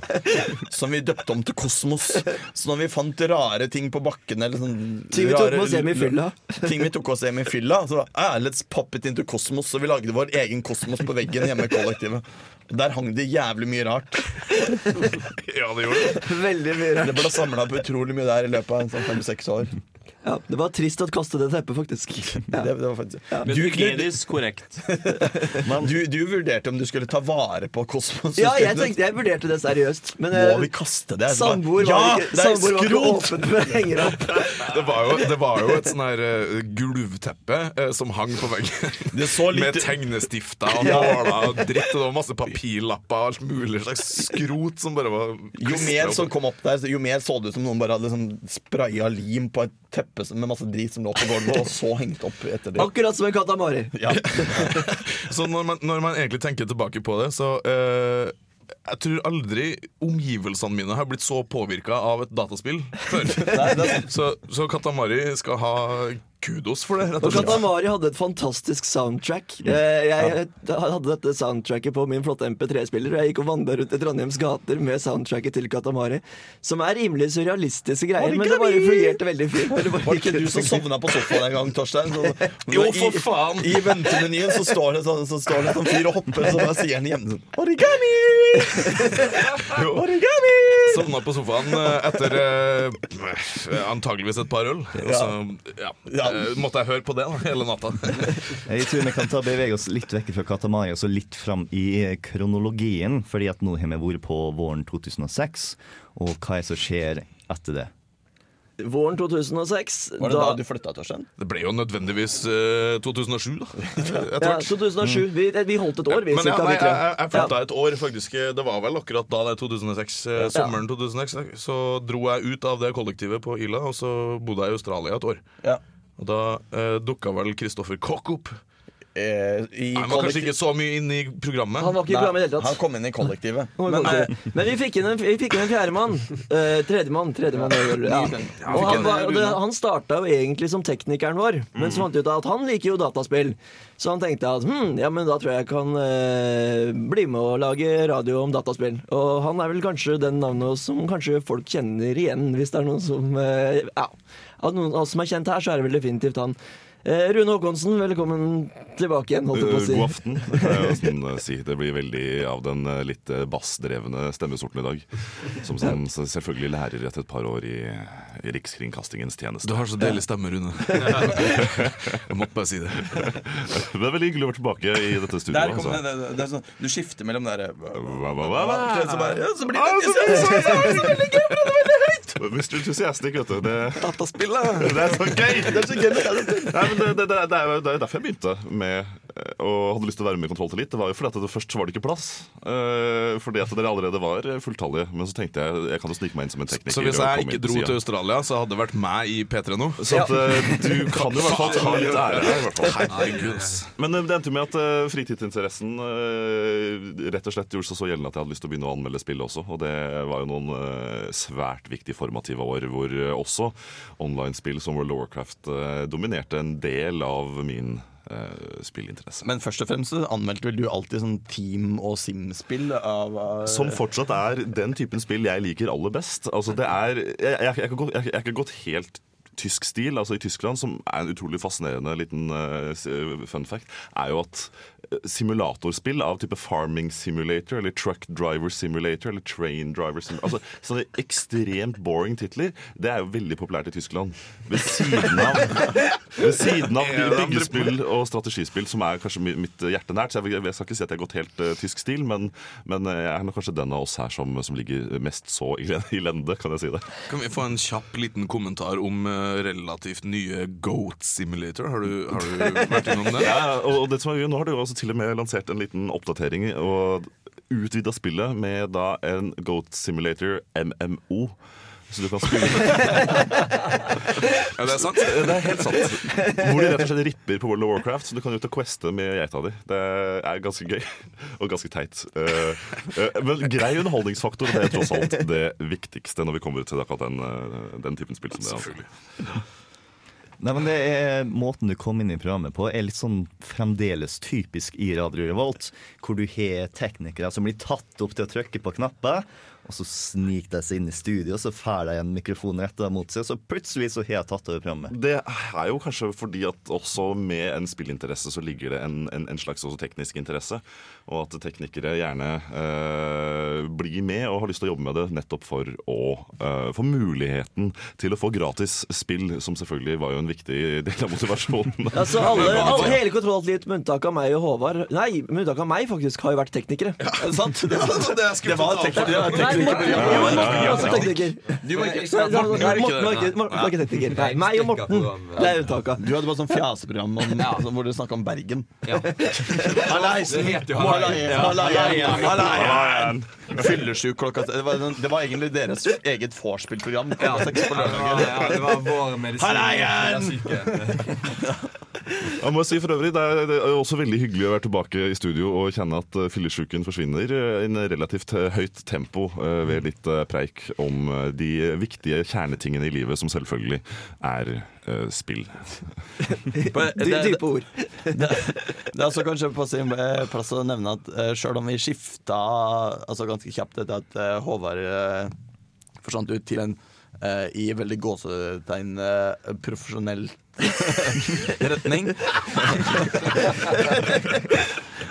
Som vi døpte om til Kosmos. Så når vi fant rare ting på bakken eller sånn Ting vi tok med oss hjem i fylla. Ting vi tok oss hjem i fylla Så ah, let's pop it into Kosmos. Så vi lagde vår egen kosmos på veggen hjemme i kollektivet. Der hang det jævlig mye rart. Ja, det gjorde det. Veldig mye rart. Det ble samla på utrolig mye der i løpet av sånn fem-seks år. Ja, det var trist å kaste det teppet, faktisk. Ja. Det, det var faktisk Men du, hygienisk korrekt. du, du vurderte om du skulle ta vare på kosmos. Ja, jeg tenkte, jeg vurderte det seriøst. Men Må eh, vi kaste det? samboer ja, var ikke, det er samboer var ikke åpen for å henge det opp. Det var jo, det var jo et sånn her uh, gulvteppe uh, som hang på veggen. Det så litt Med tegnestifter og nåler og dritt. Og det var masse papirlapper og alt mulig slags skrot som bare var Jo mer som kom opp der, jo mer så det ut som noen bare hadde liksom spraya lim på et teppe med masse drit som lå på gulvet, og så hengt opp etter det. Akkurat som en katamari. Ja. Så når man, når man egentlig tenker tilbake på det, så uh, Jeg tror aldri omgivelsene mine har blitt så påvirka av et dataspill før. så, så Katamari skal ha kudos for det, rett Og slett. Katamari hadde et fantastisk soundtrack. Eh, Jeg hadde dette soundtracket på min flotte MP3-spiller, og jeg gikk og vandra rundt i Trondheims gater med soundtracket til Katamari. Som er rimelig surrealistiske greier, men det bare fungerte veldig fint. Det Var ikke du som sovna på sofaen en gang, Torstein? Så, Jo, for faen! I, i ventemenyen så står det sånn så står det sånn fyr og hopper, så bare sier han hjemme sånn Origami! Origami! Sovna på sofaen eh, etter eh, antageligvis et par øl. Ja. så ja, Ja. Eh, måtte jeg høre på det da, hele natta. Jeg tror vi kan ta bevege oss litt vekk fra Katamari og så litt fram i kronologien. Fordi at nå har vi vært på våren 2006, og hva er det som skjer etter det? Våren 2006 Var det da du flytta, Torstein? Det ble jo nødvendigvis uh, 2007, da. Ja, hvert. 2007. Vi, vi holdt et år, vi. Men ja, nei, jeg, jeg flytta et år, faktisk. Det var vel akkurat da, det 2006. eh, Sommeren 2006. Så dro jeg ut av det kollektivet på Ila, og så bodde jeg i Australia et år. Ja. Og da eh, dukka vel Kristoffer Koch opp. Eh, i Han var kanskje kollektiv- ikke så mye inne i programmet. Han var ikke i programmet i det hele Han tatt. kom inn i kollektivet. Men, Men, eh, men vi fikk inn en, vi fikk inn en fjerdemann. Uh, tredjemann. tredjemann ja. Og han, var, og det, han starta jo egentlig som teknikeren vår, men så fant vi ut at han liker jo dataspill. Så han tenkte at hm, ja, men da tror jeg jeg kan eh, bli med og lage radio om dataspill. Og han er vel kanskje den navnet som kanskje folk kjenner igjen, hvis det er noen som eh, Ja. Av noen av oss som er kjent her, så er det vel definitivt han. Eh, Rune Håkonsen, velkommen tilbake igjen. holdt jeg på å si. Eh, God aften. Det, sånn, eh, si. det blir veldig av den litt bassdrevne stemmesorten i dag. Som sånn, selvfølgelig lærer etter et par år i, i Rikskringkastingens tjeneste. Du har så deilig stemme, Rune. jeg måtte bare si det. Det er veldig hyggelig å være tilbake i dette studioet. Altså. det, det, det er sånn, du skifter mellom det derre? Så, blir Ah, det så- så- Mr. Enthusiastic, vet du. Det, dataspillet. det er så gøy! Det er så gøy. Nei, men det, det, det, det er det er jo derfor jeg begynte med og hadde lyst til å være med i Kontroll til litt. Det var jo fordi at det først var det ikke plass. Uh, fordi at dere allerede var fulltallige. Men så tenkte jeg jeg kan jo snike meg inn som en tekniker. Så hvis jeg ikke dro til Australia, så hadde det vært meg i P3 nå? Så at, uh, du kan jo i hvert fall ta litt ære her. Men eh, det endte med at uh, fritidsinteressen eh, rett og slett gjorde seg så gjeldende at jeg hadde lyst til å begynne å anmelde spill også. Og det var jo noen eh, svært viktige formative år hvor eh, også online-spill som World of Warcraft eh, dominerte en del av min eh, spillinteresse. Men først og fremst så anmeldte vel du alltid sånn Team- og Sim-spill av av- Som fortsatt er den typen spill jeg liker aller best. Altså det er, jeg, jeg, jeg, har jeg, jeg har ikke gått helt tysk stil, altså i Tyskland, som er en utrolig fascinerende liten uh, fun fact, er jo at simulatorspill av type Farming Simulator eller Truck Driver Simulator eller Train Driver Simulator Altså sånne ekstremt boring titler, det er jo veldig populært i Tyskland. Ved siden av, ved siden av byggespill og strategispill, som er kanskje mitt hjerte nært. Så jeg, jeg skal ikke si at jeg har gått helt uh, tysk stil, men, men eh, jeg er nok kanskje den av oss her som, som ligger mest så i, i lende, kan jeg si det. Kan vi få en kjapp liten kommentar om uh, relativt nye Goat Simulator? Har du, har du vært innom det? Ja, og og det som er Nå har du jo også til og med lansert en liten oppdatering. Og utvida spillet med da en Goat Simulator MMO. Så du kan spille Ja, det er sant. Det er helt sant. Hvor de rett og slett ripper på World of Warcraft, så du kan ut og queste med geita di. Det er ganske gøy og ganske teit. Eh, eh, Men grei underholdningsfaktor det er tross alt det viktigste når vi kommer til akkurat den, eh, den typen spill. som det er, altså. Nei, men det er Måten du kom inn i programmet på, er litt sånn fremdeles typisk i Radio Revolt. Hvor du har teknikere som blir tatt opp til å trykke på knapper, og så sniker de seg inn i studio, så får de en mikrofon retta mot seg, og så plutselig så har jeg tatt over programmet. Det er jo kanskje fordi at også med en spillinteresse så ligger det en, en, en slags teknisk interesse. Og at teknikere gjerne øh, blir med og har lyst til å jobbe med det nettopp for å øh, få muligheten til å få gratis spill, som selvfølgelig var jo en viktig del av motivasjonen. Altså, alle, alle, hele kontrollateliet med unntak av meg og Håvard Nei, med unntak av meg, faktisk, har jo vært teknikere. Ja. det sant? Det, Det er det var tekniker. Morten er. Du var ikke var var det. var tekniker. Nei, meg og Morten. Det er unntaket. Du hadde bare sånn fjaseprogram om, altså, hvor dere snakka om Bergen. Ja. Hallaisen! Det Hallaien. Fyllesyk klokka det var, det var egentlig deres eget vorspiel-program. Ja. Ja, ja, det var vår medisin. Hallaien! Jeg må si for øvrig, Det er er også veldig hyggelig å være tilbake i studio og kjenne at fillesjuken forsvinner i en relativt eh, høyt tempo eh, ved litt eh, preik om eh, de viktige kjernetingene i livet, som selvfølgelig er eh, spill. Dype ord. det, det er også kanskje på sin eh, plass å nevne at Selv sjøl om vi skifta altså ganske kjapt etter at eh, Håvard eh, forsvant ut til en eh, i veldig gåsetegn eh, profesjonell retning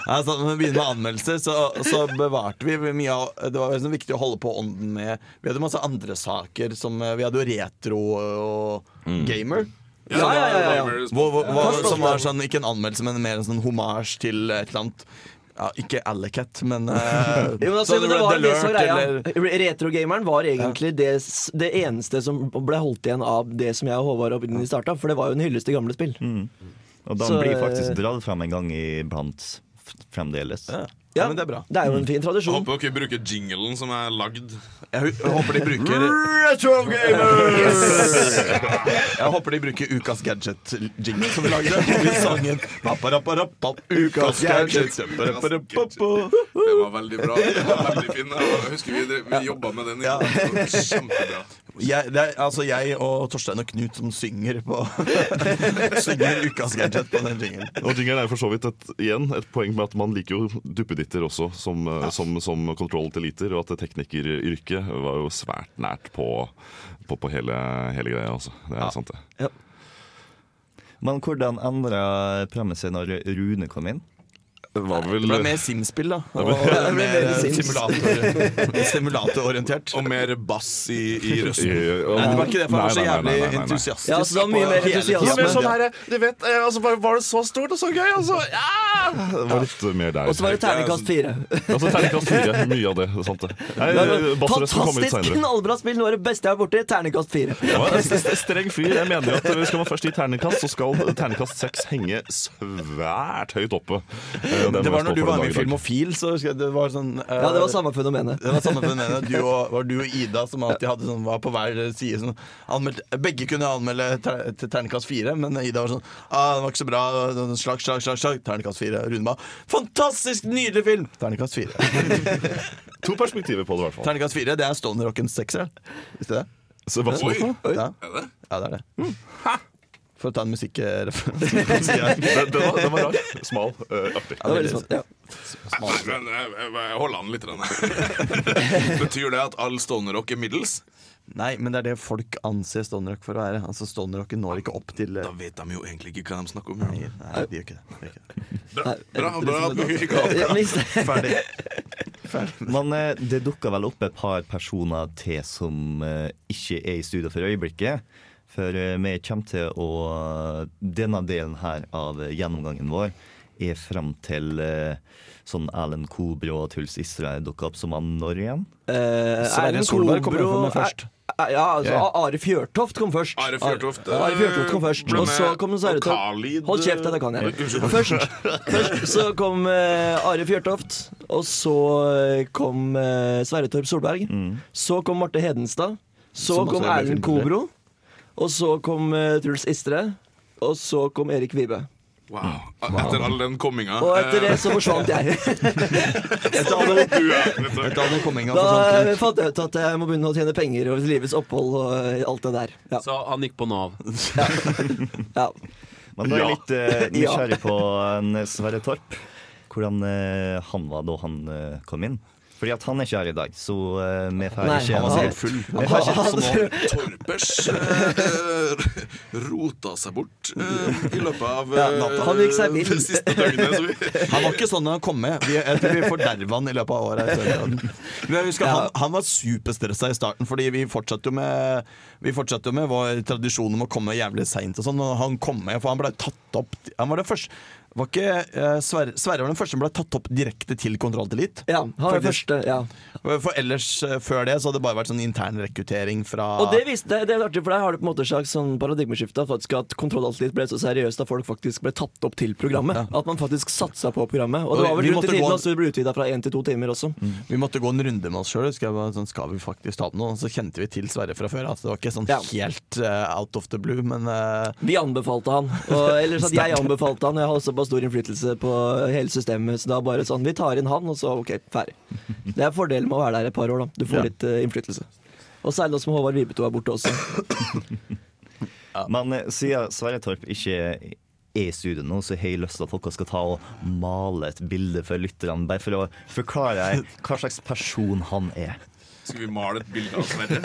Altså, når vi begynner med anmeldelser, så, så bevarte vi mye av Det var liksom viktig å holde på ånden med Vi hadde masse andre saker som eh, Vi hadde jo retro og gamer. Ja, ja, ja, ja, ja. Hvor, hvor, hvor, som var sånn, ikke en anmeldelse, men mer en sånn homasj til et eller annet. Ja, ikke Alicat, men uh, Jo, men altså, men det var det som var greia. Retrogameren var egentlig det, det eneste som ble holdt igjen av det som jeg og Håvard opprinnelig starta, for det var jo en hyllest til gamle spill. Og den blir eh, faktisk dratt fram en gang iblant fremdeles. Ja, men det er bra. Det er jo en fin tradisjon. Jeg håper dere bruker jinglen som er lagd. Jeg, jeg håper de bruker Retro gamers! Jeg håper de bruker Ukas Gadget-jingle som vi lagde. i sangen Ukas Gadget. Det var veldig bra. Det var veldig fin. Jeg husker vi, vi jobba med den. i går. Kjempebra. Jeg, det er altså jeg og Torstein og Knut som synger på Synger Ukas Gadget på den jingelen. Og jingelen er for så vidt et, igjen et poeng med at man liker jo duppeditter også som, ja. som, som control til liter, og at teknikeryrket var jo svært nært på, på, på hele, hele greia. Altså. Det er sant, det. Men hvordan endra seg når Rune kom inn? Det var vel Det ble mer Sim-spill, da. Det Og ble- mer mer Sims. simulator- simulatororientert. Og mer bass i, i røsten. Nei, det var ikke det, for han var så jævlig entusiastisk. Ja, så det var mye mer entusiasme. Ja, sånn her, du vet, eh, altså, bare Var det så stort og så gøy? Altså, ja! Det var litt mer der. Og så var det terningkast fire. Altså, Terningkast fire. Mye av det. det sant det. Nei, Det litt Fantastisk knallbra spill! Noe av det beste jeg har borti. Terningkast fire. Ja, en st- st- streng fyr. Jeg mener jo at Skal man først gi terningkast, så skal terningkast seks henge svært høyt oppe. Eh, og Det var når du var med i. Filmofil, så det var sånn uh, Ja, det var samme fenomenet. Det var samme fenomenet. Du og, var du og Ida som alltid hadde sånn, var på hver side. Sånn, anmeldt, begge kunne anmelde ter, til terningkast fire, men Ida var sånn ah, 'Det var ikke så bra.' sånn, Slag, slag, slag, slag. Terningkast fire. Rune 'Fantastisk nydelig film!' Terningkast fire. To perspektiver på det, i hvert fall. Terningkast fire, det er Stone Rockens sekser. Visste du det? Så, hva, Oi, Ja. er det? ja, det er det. For å ta en musikkreferanse. den, den, var, den var rar. Smal. eh, artig. Det sånn, ja. Men jeg, holder an litt. Betyr det at all stonerock er middels? Nei, men det er det folk anser stonerock for å være. Altså Stoner Rocken når ikke opp til Da vet de jo egentlig ikke hva de snakker om. Nei, nei, de gjør ikke det. De gjør ikke det. Bra, bra, bra bra. Men- Ferdig. Men eh, det dukka vel opp et par personer til som eh, ikke er i studio for øyeblikket. For eh, vi kommer til å Denne delen her av gjennomgangen vår er frem til eh, sånn Erlend Kobro og Truls Israel dukker opp som han når igjen? Eh, Sverre Erlend Solberg kommer jo først. Ja, altså yeah. Are Fjørtoft kom først. Are Fjørtoft, Are, Are Fjørtoft kom eh, først Og så kom Sverre Torp. Hold kjeft, det kan jeg. Først, først så kom uh, Are Fjørtoft, og så kom uh, Sverre Torp Solberg. Så kom Marte Hedenstad. Så Som kom Erlend. Kobro. Og så kom eh, Truls Istre. Og så kom Erik Vibe. Wow. Etter all den komminga. Og etter det så forsvant jeg. Etter all den- etter all den komminga Da forsvant eh, fant jeg ut at jeg må begynne å tjene penger over livets opphold og eh, alt det der. Ja. Så han gikk på Nav. Ja. Men da er jeg litt eh, Ja. nysgjerrig på en Sverre Torp. Hvordan eh, han var da han eh, kom inn. Fordi at han er ikke her i dag, så uh, vi får Nei, ikke han var sikkert full. Vi får ikke som nå Torpers uh, rota seg bort uh, i løpet av Ja, eh. Han gikk seg vill. det siste døgnet. Vi, Han var ikke sånn da han kom med. Vi, jeg tror vi forderva han i løpet av året. husker, han, han var superstressa i starten, fordi vi fortsatte jo med Vi fortsatte jo med vår tradisjon om å komme jævlig seint. Og sånn, og han kom med, for han ble tatt opp Han var det første var ikke, eh, Sverre, Sverre var den første som ble tatt opp direkte til kontrolltillit? Ja, han var den første, ja. For ellers, eh, før det, så hadde det bare vært sånn intern rekruttering fra Og det, visste, det, det er artig, for der har det på en måte et slags sånn paradigmeskifte. Faktisk at Kontroll ble så seriøst at folk faktisk ble tatt opp til programmet. At man faktisk satsa på programmet. Og det var vel vi rundt i tiden også det ble utvida fra én til to timer også. Vi måtte gå en runde med oss sjøl. Sånn, skal vi faktisk ta opp noe? Så kjente vi til Sverre fra før. Altså, det var ikke sånn helt eh, out of the blue, men eh, Vi anbefalte han. Og, eller så at jeg anbefalte han. Jeg har såpass stor innflytelse på hele systemet. Så da bare sånn, vi tar inn han, og så OK, ferdig. Det er fordelen med å være der et par år, da. Du får Ja. litt uh, innflytelse. Og særlig nå som Håvard Vibeto er borte også. Men eh, siden Sverre Torp ikke er i studio nå, så har jeg lyst til at dere skal ta og male et bilde for lytterne. Bare for å forklare hva slags person han er. Skal vi male et bilde av Sverre?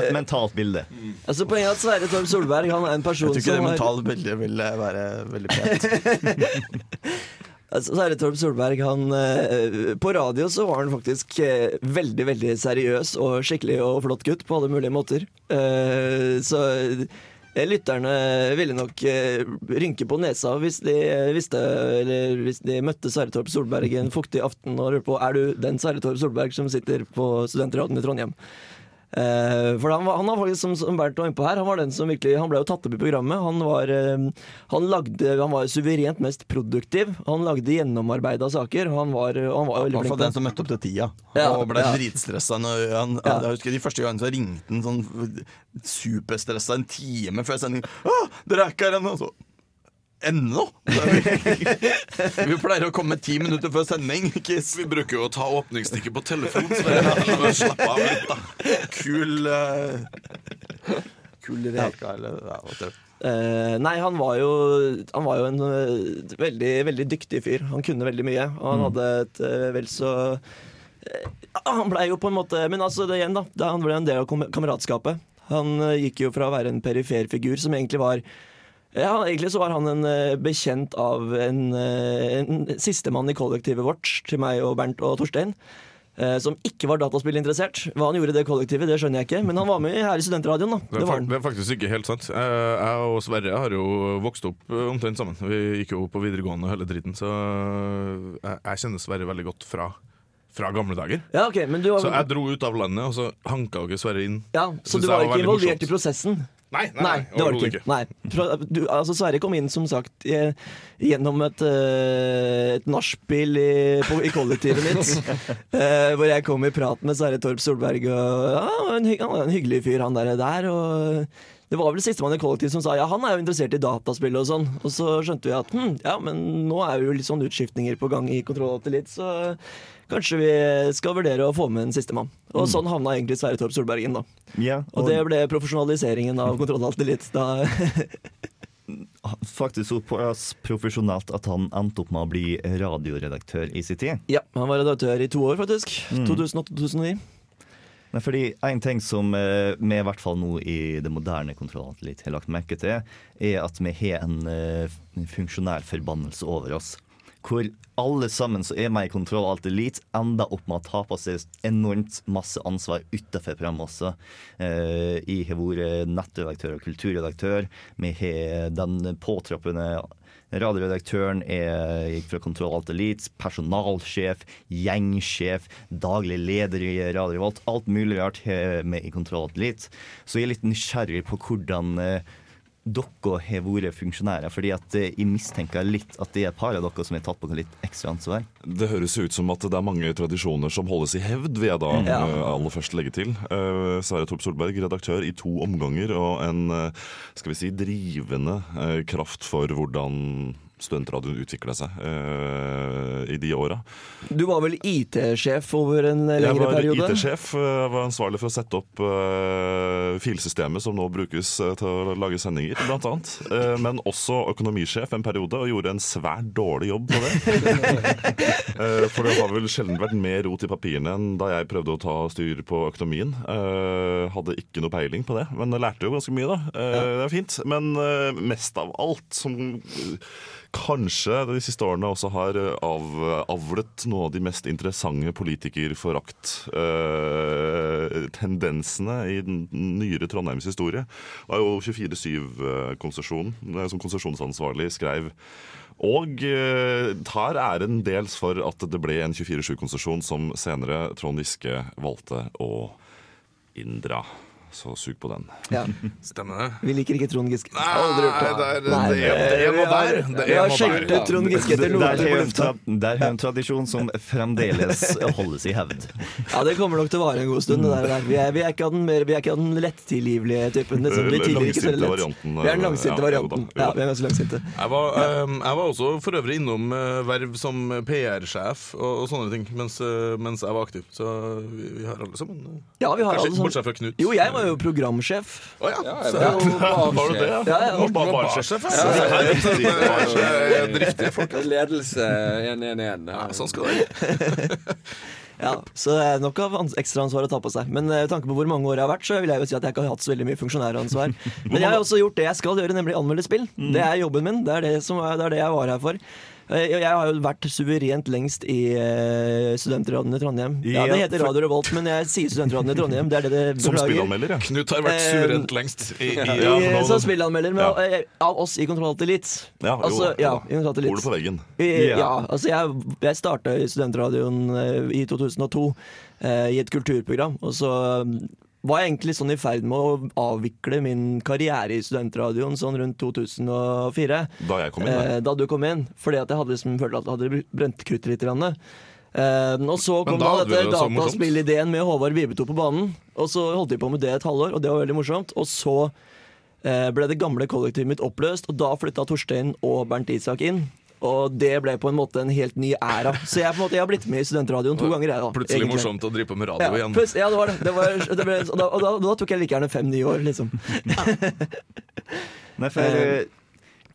Et mentalt bilde. Altså Poenget er at Sverre Torp Solberg han er en person som jeg tror ikke det mentale bildet ville være veldig pent. Altså, Sverre Torp Solberg, han eh, På radio så var han faktisk eh, veldig, veldig seriøs og skikkelig og flott gutt på alle mulige måter. Eh, så eh, lytterne ville nok eh, rynke på nesa hvis de eh, visste Eller hvis de møtte Sverre Torp Solberg en fuktig aften og lurte på er du den Sverre Torp Solberg som sitter på Studentradioen i Trondheim. Eh, for han var, han var faktisk, som, som Bernt var inne på her, han var den som virkelig Han ble jo tatt opp i programmet. Han var, eh, han lagde, han var suverent mest produktiv. Han lagde gjennomarbeida saker. Han var, han var veldig flink. den som møtte opp til tida Ja, og ble ja. dritstressa. Han, Ja. Jeg husker De første gangene så ringte han sånn superstressa en time før sending. Dere er ikke her ennå! Ennå? Vi pleier å komme ti minutter før sending. Kiss. Vi bruker jo å ta åpningsstikket på telefon. Så Slapp av litt, da. Kul uh, Kul reka, eller ja, whatever. Uh, nei, han var jo, han var jo en uh, veldig, veldig dyktig fyr. Han kunne veldig mye. Og han Mm. hadde et uh, vel så eh, Han blei jo på en måte Men altså, det igjen, da. han ble en del av kameratskapet. Han eh, gikk jo fra å være en perifer figur som egentlig var ja, Egentlig så var han en eh, bekjent av en, uh, en sistemann i kollektivet vårt, til meg og Bernt og Torstein. eh, som ikke var dataspillinteressert. Hva han gjorde i det kollektivet, det skjønner jeg ikke. Men han var med her i studentradioen. da Det er, Det var han. det er faktisk ikke helt sant. Eh, Jeg og Sverre har jo vokst opp eh, omtrent sammen. Vi gikk jo på videregående hele dritten, så jeg, kjenner Sverre veldig godt fra, fra gamle dager. Ja, okay, men du var- Så jeg dro ut av landet, og så hanka dere Sverre inn. Ja, Så du var ikke involvert i prosessen? Nei, nei, nei, det var det ikke. Nei. Fra- Du, altså, Sverre kom inn, som sagt, i, gjennom et, uh, et nachspiel i, i kollektivet mitt. uh, hvor jeg kom i prat med Sverre Torp Solberg, og ja, han var en, hyggelig fyr, han der. der og det var vel sistemann i kollektivet som sa ja, han er jo interessert i dataspill og sånn. Og så skjønte vi at hm, ja, men nå er jo litt sånn utskiftninger på gang i Kontroll Alt Elite, så kanskje vi skal vurdere å få med en sistemann. Og Mm. sånn havna egentlig Sverre Torp Solberg inn, da. Ja, Og det ble profesjonaliseringen av Kontroll Alt Elite. Da faktisk såpass profesjonelt at han endte opp med å bli radioredaktør i sin tid. Ja, han var redaktør i to år, faktisk. Mm. 2008-2009. Nei, fordi En ting som eh, vi i hvert fall nå i det moderne kontrollantet har lagt merke til, er at vi har en eh, funksjonær forbannelse over oss. Hvor alle sammen som er med i Kontroll Alt Elite, ender opp med å ta på seg enormt masse ansvar utenfor programmet også. Eh, jeg har vært nettredaktør og kulturredaktør. Vi har den påtroppende Radioredaktøren er, gikk fra Kontroll Alt Elite, personalsjef, gjengsjef, daglig leder i Radio Revolt. Alt mulig rart har vi i Kontroll Alt Elite. Så jeg er litt nysgjerrig på hvordan eh, dere har vært funksjonærer. fordi at eh, jeg mistenker litt at det er et par av dere som har tatt på litt ekstra ansvar. Det høres ut som at det er mange tradisjoner som holdes i hevd, vil jeg da Ja. eh, aller først legge til. Uh, Sverre Torp Solberg, redaktør i to omganger, og en uh, skal vi si, drivende uh, kraft for hvordan studentradioen utvikla seg uh, i de åra. Du var vel IT-sjef over en lengre periode? Jeg var? IT-sjef, Jeg var ansvarlig for å sette opp uh, filsystemet som nå brukes eh, til å lage sendinger, blant annet. Eh, men også økonomisjef en periode, og gjorde en svært dårlig jobb på det. Eh, for det har vel sjelden vært mer rot i papirene enn da jeg prøvde å ta styr på økonomien. Eh, hadde ikke noe peiling på det, men jeg lærte jo ganske mye, da. Eh, Det er fint. Men eh, mest av alt, som eh, kanskje de siste årene også har eh, av, avlet noe av de mest interessante politikerforakt eh, i den nyere Trondheims historie, var jo 24-7-konsesjonen, eh, som konsesjonsansvarlig skrev. Og eh, tar æren dels for at det ble en 24-7-konsesjon som senere Trond Giske valgte å inndra. Så sug på den. Ja. Stemmer det. Vi liker ikke Trond Giske. Nei, Aldri gjort det er- det er- Nei, det er- det er noe der. Det er noe der. Trond Giske etter noe Der på har en lufta. der har en tradisjon som fremdeles holdes i hevd. Ja, det kommer nok til å vare en god stund. Det der, der. Vi, er, vi, er ikke av den mer, vi er ikke av den lettilgivelige typen. Liksom. Vi tidligere ikke lett. Vi er den langsinte ja, varianten. Ja, vi er ganske langsinte. Jeg var, eh, jeg var også for øvrig innom uh, verv som PR-sjef og, og sånne ting mens, uh, mens jeg var aktiv. Så vi, vi har alle sammen uh, Ja, vi har Kanskje alle sammen- bortsett fra Knut. Jo, jeg var jo programsjef. Å ja. Ja, Så- var du det? Ja, ja. Var barsjef, ja. Er- er Driftige folk. Ledelse 111. Ja, sånn skal det være. Ja, så det er nok av ans- ekstraansvar å ta på seg. Men eh, med tanke på hvor mange år jeg har vært, så vil jeg jo si at jeg ikke har hatt så veldig mye funksjonæransvar. Men jeg har også gjort det jeg skal gjøre, nemlig anmelde spill. Det er jobben min. Det er det, som er, det, er det jeg var her for. Eh, Jeg har jo vært suverent lengst i uh, Studentradioen i Trondheim. Ja, Det heter Radio Revolt, men jeg sier Studentradioen i Trondheim. Det er det det Som beklager. spillanmelder, ja. Knut har vært Eh, suverent lengst i, i, I, ja, nå- som spillanmelder men Ja. eh, av oss i Kontroll Elite. Ja, jo altså, ja, i Kontroll Alt Elite. Ordet på veggen. I, Ja. ja, altså jeg, jeg starta i Studentradioen eh, i 2002 eh, i et kulturprogram. Og så var jeg egentlig sånn i ferd med å avvikle min karriere i studentradioen sånn rundt 2004. Da jeg kom inn. Eh, da du kom inn. Fordi at jeg hadde liksom følt at jeg hadde brent kruttet litt. grann. Eh, og så kom da da dette dataspillideen med Håvard Vibeto på banen. Og så holdt de på med det et halvår, og det var veldig morsomt. Og så eh, ble det gamle kollektivet mitt oppløst, og da flytta Torstein og Bernt Isak inn. Og det ble på en måte en helt ny æra. Så jeg, på en måte, jeg har blitt med i studentradioen to ganger. Jeg, da, Plutselig egentlig. morsomt å drive på med radio Ja, igjen. Plus, ja, det var det. det, var, det ble, og da, og da, da tok jeg like gjerne fem nye år, liksom. Nei, for eh,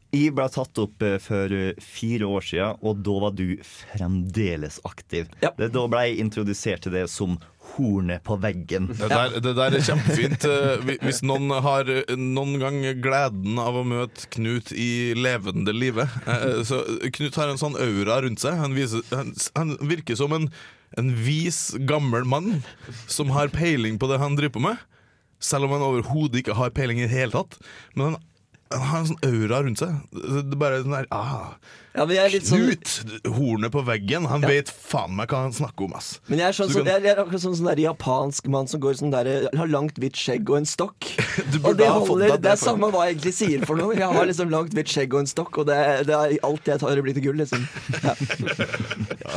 jeg ble tatt opp eh, for eh, fire år siden, og da var du fremdeles aktiv. Ja. da ble jeg introdusert til det som hornet på veggen. Det der, det der er kjempefint. Eh, Hvis noen har eh, noen gang gleden av å møte Knut i levende livet eh, Så Knut har en sånn aura rundt seg. Han, viser, han, han virker som en, en vis, gammel mann som har peiling på det han driver på med. Selv om han overhodet ikke har peiling i det hele tatt. Men han, han har en sånn aura rundt seg. Det er bare sånn der ah, Ja, sånn Knut! Hornet på veggen. Han Ja. vet faen meg hva han snakker om, ass. Men jeg er, sånn, Så sånn, kan- jeg, er akkurat sånn, sånn der japansk mann som går sånn der, har langt, hvitt skjegg og en stokk. Og det ha fått holder, det det er for- samme hva jeg egentlig sier for noe. Jeg har liksom langt, hvitt skjegg og en stokk, og det, det er alt jeg tar, blir til gull, liksom. Ja,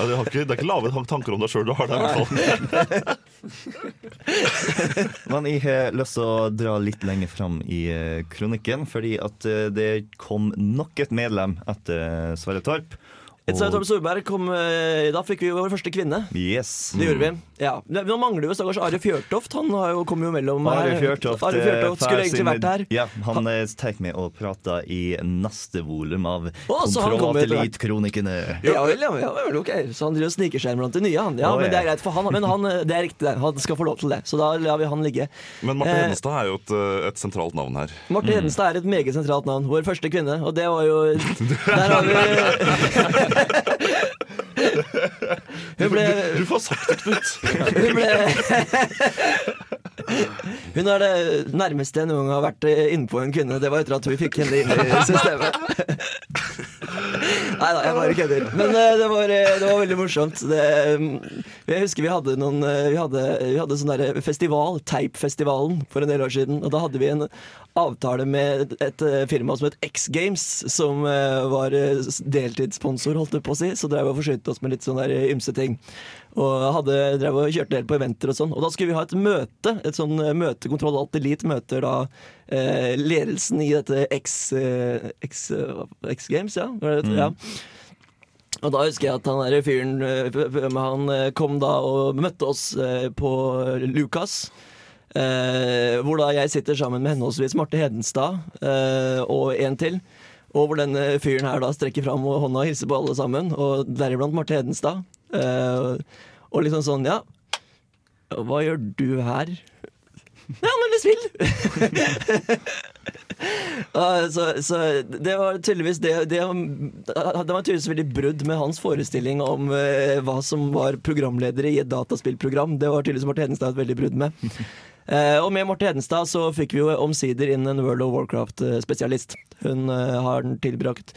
det, har ikke, det er ikke lave tanker om deg sjøl du har det, i hvert fall. Men jeg har lyst til å dra litt lenger fram i eh, kronikken, fordi at eh, det kom nok et medlem etter Sverre Torp. Svein Torp Solberg kom, eh, Da fikk vi jo vår første kvinne. Yes. Det gjorde vi. Ja. Nå mangler jo stakkars Are Fjørtoft. Han har jo, kommet jo mellom Are. Fjørtoft, Are Fjørtoft eh, skulle egentlig sin- vært her. Ja, han eh, tar med og prater i neste volum av. Kontrollatellit-kronikene. Ja vel, ja, ja vel, ok. Så han driver og sniker seg blant de nye, han. Ja, oh, men det er greit for han. Men han, det er riktig, det. Han skal få lov til det. Så da lar vi han ligge. Men Marte Eh, Hedenstad er jo et, et sentralt navn her. Marte Hedenstad er et meget sentralt navn. Vår første kvinne. Og det var jo Der har vi Hun ble Du får sagt det, Knut. Hun ble Hun er det nærmeste jeg noen gang har vært eh, innpå en kvinne. Det var etter at vi fikk henne inn i systemet. Nei da, jeg bare kødder. Men eh, det var, eh, det var veldig morsomt. Det, eh, jeg husker vi hadde noen eh, Vi hadde, vi hadde sånn derre festival, Teipfestivalen, for en del år siden. Og da hadde vi en avtale med et firma som het X Games, som var deltidssponsor, holdt jeg på å si. Så drev og forsynte oss med litt sånne ymse ting. Og hadde, drev og kjørte del på eventer og sånn. Og da skulle vi ha et møte. Et sånn møtekontroll møte, Kontroll Alt Elite møter da eh, ledelsen i dette X, eh, X, eh, X Games, ja. Det? ja. Og da husker jeg at han der fyren eh, Han eh, kom da og møtte oss eh, på Lukas. Eh, hvor da jeg sitter sammen med henholdsvis Marte Hedenstad eh, og en til. Og hvor denne fyren her da strekker fram hånda og hilser på alle sammen, og deriblant Marte Hedenstad. Eh, og liksom sånn, ja Hva gjør du her? Ja, han vil spill! Ja, så, så det var tydeligvis det, det, det var tydeligvis veldig brudd med hans forestilling om eh, hva som var programledere i et dataspillprogram. Det var tydeligvis Marte Hedenstad et veldig brudd med. Eh, og med Marte Hedenstad så fikk vi jo omsider inn en World of Warcraft-spesialist. Hun har tilbrakt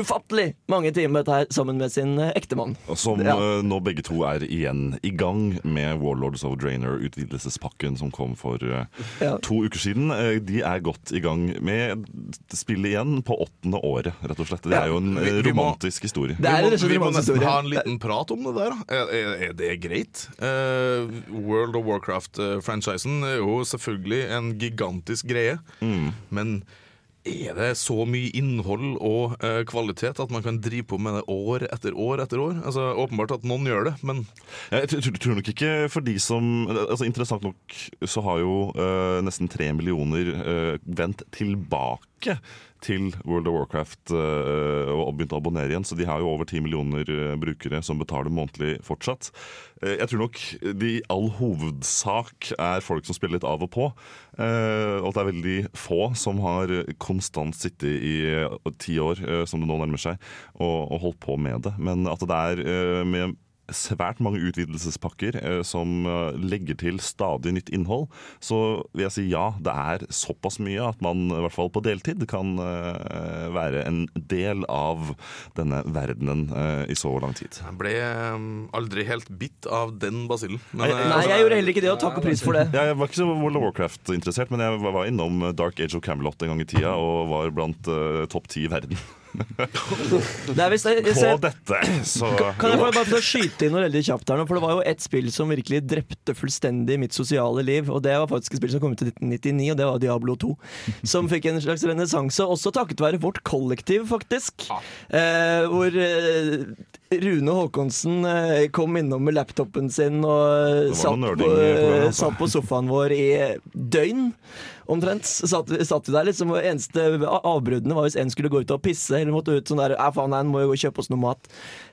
ufattelig mange timer her sammen med sin eh, ektemann. Som Ja. eh, nå begge to er igjen i gang med Warlords of Drainer, utvidelsespakken som kom for eh, Ja. to uker siden. De er godt i gang med spillet igjen på åttende året, rett og slett. Det er jo en Vi- må- romantisk historie. Det er vi må, vi må nesten historie. ha en liten prat om det der. Er, er, er det greit? Uh, World of Warcraft-franchisen er jo selvfølgelig en gigantisk greie. Men er det så mye innhold og uh, kvalitet at man kan drive på med det år etter år etter år? Altså, Åpenbart at noen gjør det, men Jeg tror, tror- nok ikke for de som altså Interessant nok så har jo uh, nesten tre millioner uh, vendt tilbake til World of Warcraft eh, og begynte å abonnere igjen. Så de har jo over ti millioner eh, brukere som betaler månedlig fortsatt. Eh, jeg tror nok de i all hovedsak er folk som spiller litt av og på. og at det er veldig få som har konstant sittet i ti år, som det nå nærmer seg, og, holdt på med det. Men at det er med svært mange utvidelsespakker eh, som eh, legger til stadig nytt innhold, så vil jeg si ja, det er såpass mye at man i hvert fall på deltid kan eh, være en del av denne verdenen eh, i så lang tid. jeg ble eh, aldri helt bitt av den basillen. Nei, eh, Nei, altså, jeg gjorde heller ikke det, og takk og pris for det. Jeg var ikke så World of Warcraft-interessert, men jeg var innom Dark Age of Camelot en gang i tida og var blant topp ti i verden. Det visst- jeg, jeg På dette, så Kan jeg bare, bare skyte inn noe veldig kjapt her nå? For det var jo ett spill som virkelig drepte fullstendig mitt sosiale liv. Og det var faktisk et spill som kom ut i 1999, og det var Diablo 2. Som fikk en slags renessanse, også takket være vårt kollektiv, faktisk. Eh, hvor eh, Rune Håkonsen eh, kom innom med laptopen sin og satt nerding, på, programmet, altså. satt på sofaen vår i døgn. Omtrent. Satt, satt vi der liksom, og Eneste avbruddene var hvis en skulle gå ut og pisse, eller måtte ut sånn der Ja, faen, nei, må jo gå og kjøpe oss noe mat.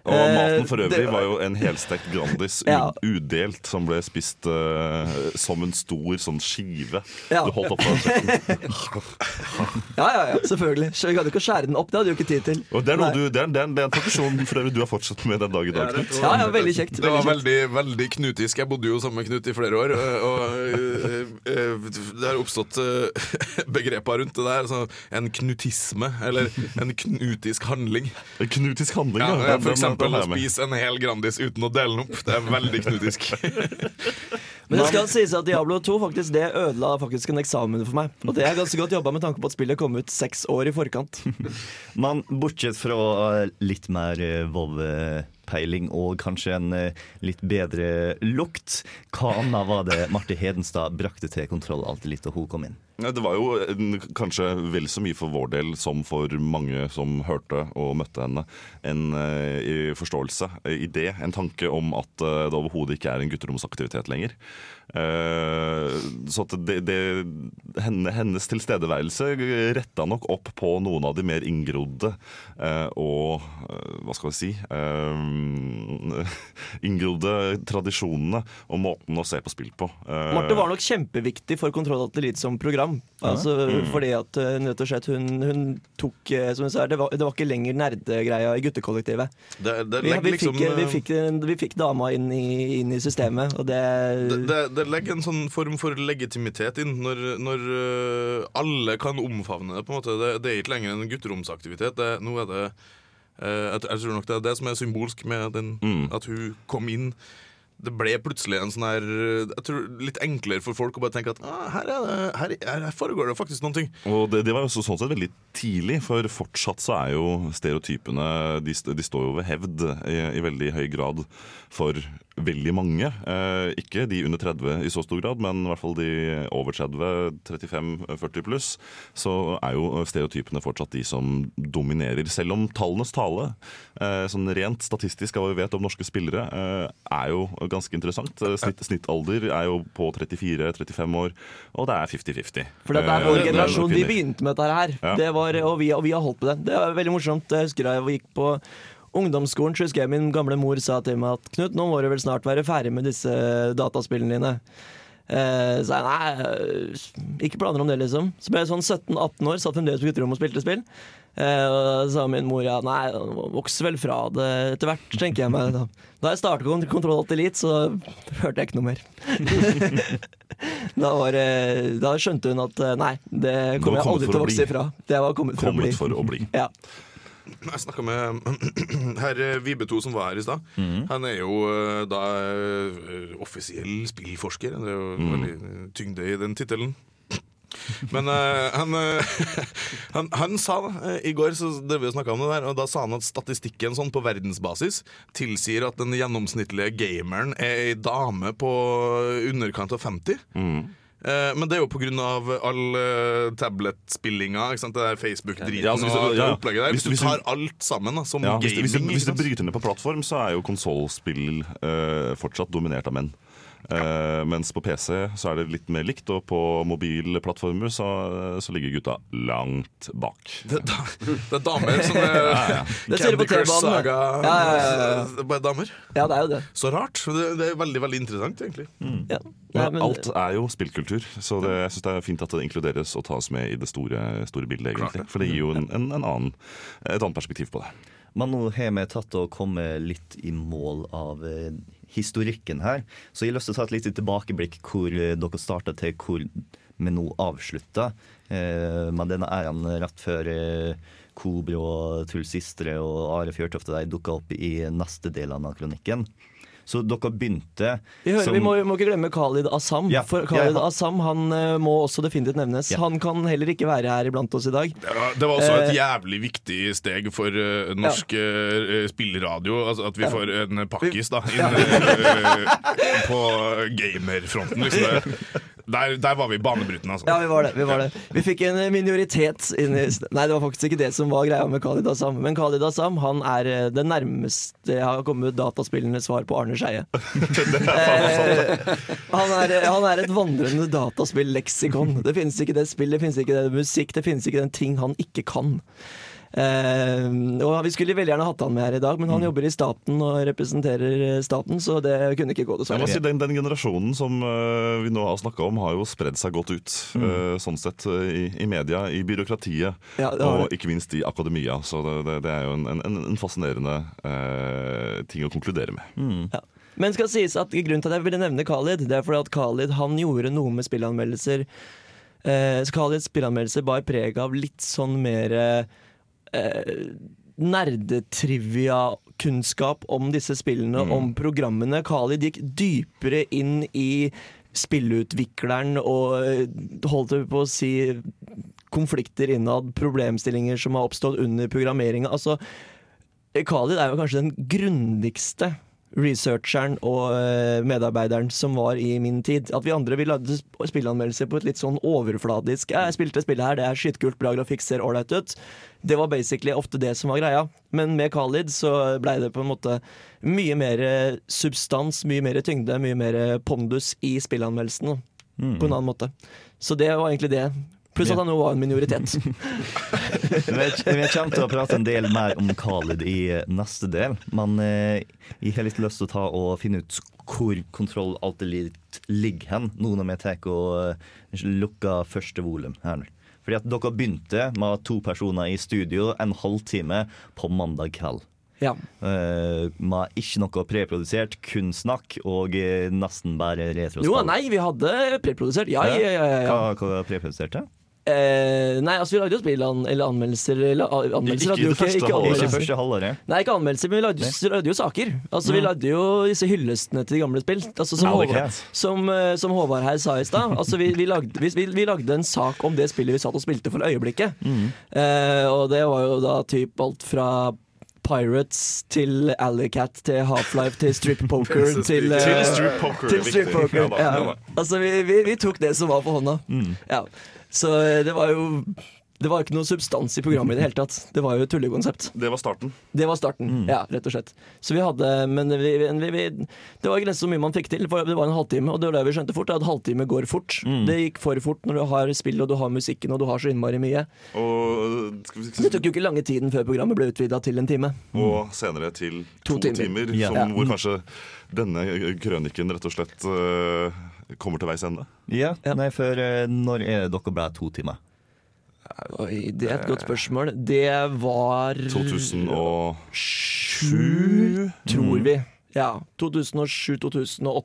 Og Eh, maten for øvrig var jo en helstekt Grandis Ja. udelt, som ble spist uh, som en stor sånn skive. Ja. Du holdt opp på. Ja, ja, ja, selvfølgelig. Så vi gadd ikke å skjære den opp, det hadde vi jo ikke tid til. Og det er, noe du, det, er, det, er, det er en tradisjon for øvrig du har fortsatt med den dag i dag, Knut. Ja, ja, veldig kjekt. Det var Veldig veldig, knutisk. Jeg bodde jo sammen med Knut i flere år. Og, og øh, det har oppstått begreper rundt det der. Så en knutisme, eller en knutisk handling. En knutisk handling, Ja, ja. For eksempel å spise en hel Grandis uten å dele den opp. Det er veldig knutisk. Men det skal sies at Diablo 2 faktisk, det ødela faktisk en eksamen for meg. Og det er ganske godt jobba med tanke på at spillet kom ut seks år i forkant. Men bortsett fra eh, litt mer eh, WoW-peiling og kanskje en eh, litt bedre lukt, hva annet var det Marte Hedenstad brakte til kontroll alltid litt da hun kom inn? Det var jo kanskje vel så mye for vår del som for mange som hørte og møtte henne, en i forståelse, en idé, en tanke om at det overhodet ikke er en gutteromsaktivitet lenger. Eh, så at det, det, henne, hennes tilstedeværelse retta nok opp på noen av de mer inngrodde eh, og eh, hva skal vi si inngrodde tradisjonene og måten å se på spill på. Eh, Marte var nok kjempeviktig for Kontroll Atelier som program. Altså, Mm. Fordi at rett og slett hun, hun tok Som hun sa, det var, det var ikke lenger nerdegreia i guttekollektivet. Det, det Vi, vi, liksom fikk, vi, eh, fikk, vi fikk dama inn i, inn i systemet, og det, det, det, legger en sånn form for legitimitet inn når, når øh, alle kan omfavne det. på en måte Det, det er ikke lenger en gutteromsaktivitet. Det, nå er det øh, jeg, tror nok det er det som er symbolsk med den, at hun kom inn. Det ble plutselig en sånn her Jeg tror litt enklere for folk å bare tenke at ah, her, er det, her, her foregår det faktisk noen ting. Og det, det var jo så- sånn sett veldig tidlig, for fortsatt så er jo stereotypene De, de står jo ved hevd i, i veldig høy grad for veldig mange. Eh, ikke de under 30 i så stor grad, men i hvert fall de over 30, 35-40 pluss. Så er jo stereotypene fortsatt de som dominerer. Selv om tallenes tale, eh, sånn rent statistisk av hva vi vet om norske spillere, eh, er jo ganske interessant. Eh, Snitt, snittalder er jo på 34-35 år, og det er 50-50. For det er Eh, vår er generasjon, vi begynte med dette her. Ja. Det var, og, vi, og vi har holdt på det. Det var veldig morsomt. Jeg husker da jeg gikk på ungdomsskolen, så husker jeg min gamle mor sa til meg at Knut, nå må du vel snart være ferdig med disse dataspillene dine. Eh, så jeg nei, eh, ikke planer om det, liksom. Så ble jeg sånn 17-18 år, satt fremdeles på gutterommet og spilte spill. Eh, og sa min mor ja, nei, vokser vel fra det etter hvert, tenker jeg meg. Da, da jeg startet kont- Kontroll Alt Elite, så hørte jeg ikke noe mer. da, var, det- da skjønte hun at eh, nei, det kommer jeg aldri til å vokse ifra. Det var kommet for å bli. For å bli. Ja. Jeg snakka med herr Vibeto som var her i stad. Mm. Han er jo eh, da eh, offisiell spillforsker. Det er jo mm. veldig tyngde i den tittelen. Men uh, han, uh, han, han sa uh, i går så drev vi og snakket om det der, og da sa han at statistikken sånn på verdensbasis tilsier at den gjennomsnittlige gameren er ei dame på underkant av 50. Eh, men det er jo pga. all uh, tablet-spillinga. Facebook-driten Ja, altså, og ja, ja. opplegget der. Hvis Hvis, du- tar alt sammen da, som Ja, hvis, hvis, gaming hvis du bryter ned på plattform, så er jo konsollspill uh, fortsatt dominert av menn. Eh, mens på PC så er det litt mer likt, og på mobilplattformer så, så ligger gutta langt bak. Det, er da, det er damer som er Ja, ja. Det ser du Candy Crush Saga. Ja, ja, ja, ja. Det er Bare damer. Ja, det er jo det. Så rart. Det, det er veldig veldig interessant, egentlig. Ja. Men Nei, men- alt er jo spillkultur, så det, jeg synes det er fint at det inkluderes og tas med i det store, store bildet. egentlig For det gir jo en, en, en annen, et annet perspektiv på det. Men nå har vi tatt og kommet litt i mål av eh, historikken her. Så jeg har lyst til å ta et lite tilbakeblikk hvor eh, dere starta til hvor vi nå avslutta. Eh, med denne æren rett før eh, Kobro og Truls Istre og Are Fjørtoft og de dukka opp i neste del av kronikken. Så dere begynte Vi, hører, som- vi må, må ikke glemme Khalid Assam. Ja, For Khalid ja. Assam han eh, må også definitivt nevnes. Ja. Han kan heller ikke være her iblant oss i dag. Det var, det var også et Eh, jævlig viktig steg for uh, norsk uh, spilleradio. Altså at vi Ja. får en pakkis da inn Ja. eh, på gamerfronten. Liksom. Der, der var vi banebrytende, altså. Ja, vi var det. Vi, var det. vi fikk en minoritet inn i Nei, det var faktisk ikke det som var greia med Khalid Assam. Men Khalid Assam han er eh, det nærmeste jeg har kommet dataspillende svar på Arne Skeie. Eh, han, han er et vandrende dataspill-leksikon. Det finnes ikke det spill, det finnes ikke det musikk, det finnes ikke den ting han ikke kan. Eh, og Vi skulle veldig gjerne hatt han med her i dag, men Mm. han jobber i staten og representerer eh, staten, så det kunne ikke gå, må si dessverre. den, den generasjonen som eh, vi nå har snakka om, har jo spredd seg godt ut. Mm. eh, sånn sett i, i media, i byråkratiet Ja, og det. ikke minst i akademia. Så det, det, det er jo en, en, en fascinerende eh, ting å konkludere med. Ja. Men skal sies at grunnen til at jeg ville nevne Khalid, det er fordi at Khalid han gjorde noe med spillanmeldelser. Eh, Khalids spillanmeldelser bar preg av litt sånn mer eh, nerdetrivia-kunnskap om disse spillene, Mm. om programmene. Khalid gikk dypere inn i spillutvikleren og eh, holdt på å si konflikter innad, problemstillinger som har oppstått under programmeringa. Altså, Khalid er jo kanskje den grundigste researcheren og eh, medarbeideren som var i min tid. At vi andre vi lagde sp- spillanmeldelser på et litt sånn overfladisk Jeg spilte spillet her, det er skytkult, bra grafikk, ser ålreit ut. Det var basically ofte det som var greia. Men med Khalid så blei det på en måte mye mer eh, substans, mye mer tyngde, mye mer pondus i spillanmeldelsen. Mm. På en annen måte. Så det var egentlig det Pluss at han nå var en minoritet. Vi kommer til å prate en del mer om Khalid i eh, neste del, men eh, jeg har litt lyst til å ta og finne ut hvor Kontroll alltid litt ligger hen, nå når vi tar og eh, lukker første volum her nå. Fordi at dere begynte med to personer i studio en halvtime på mandag kveld. Ja. Uh, med ikke noe preprodusert, kun snakk og nesten bare retrospill. Jo, nei, vi hadde preprodusert. Ja, ja, ja. ja, ja. Hva, hva preproduserte? Eh, nei, altså vi lagde jo spill an, eller anmeldelser eller, Anmeldelser Ikke ikke, ikke anmeldelser. Ikke første halvåret. Nei, ikke anmeldelser, men vi lagde, lagde jo saker. Altså Vi Mm. lagde jo disse hyllestene til de gamle spill. Altså, som, Håvard, som, eh, som Håvard her sa i stad. Altså, vi, vi, lagde, vi, vi, lagde en sak om det spillet vi satt og spilte for øyeblikket. Mm. Eh, og det var jo da typ alt fra Pirates til Alleycat til Half-Life til Strip Poker til, eh, Til strip poker, til strip poker. Ja. Altså, vi, vi, vi tok det som var på hånda. Mm. Ja. Så eh, det var jo Det var ikke noe substans i programmet i det hele tatt. Det var jo et tullekonsept. Det var starten. Det var starten, ja, rett og slett. Så vi hadde Men vi, vi, vi, det var grenser så mye man fikk til. For det var en halvtime, og det var det vi skjønte fort. At halvtime går fort. Mm. Det gikk for fort når du har spill og du har musikken og du har så innmari mye. Og, skal vi, Det tok jo ikke lange tiden før programmet ble utvida til en time. og senere til To to, timer. timer, Ja. som, Ja. hvor kanskje denne krøniken rett og slett øh, kommer til veis ende. Ja, nei, for eh, når er dere ble to timer? Oi, det er et godt spørsmål. Det var 2007, tror vi. Ja. 2007-2008.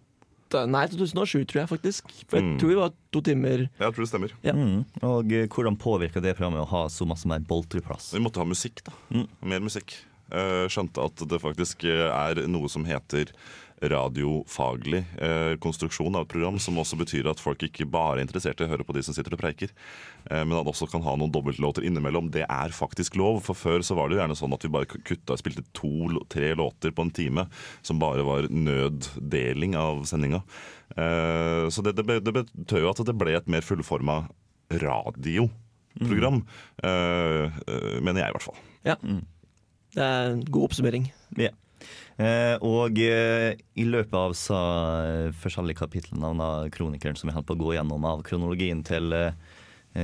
Nei, 2007 tror jeg faktisk. For jeg Mm. tror vi var to timer. Jeg tror det stemmer. Ja. Mm. Og eh, hvordan påvirka det programmet å ha så masse mer boltreplass? Vi måtte ha musikk, da. Mer musikk. Eh, skjønte at det faktisk er noe som heter radiofaglig eh, konstruksjon av et program, som også betyr at folk ikke bare er interessert i å høre på de som sitter og preiker, eh, men at også kan ha noen dobbeltlåter innimellom. Det er faktisk lov, for før så var det jo gjerne sånn at vi bare kutta spilte to-tre låter på en time, som bare var nøddeling av sendinga. Eh, så det, det, det betød jo at det ble et mer fullforma radioprogram, mm. eh, mener jeg i hvert fall. Ja. Det er en god oppsummering. Ja. Eh, og eh, i løpet av så eh, forskjellige kapitlene av kronikeren som vi holder på å gå gjennom av kronologien til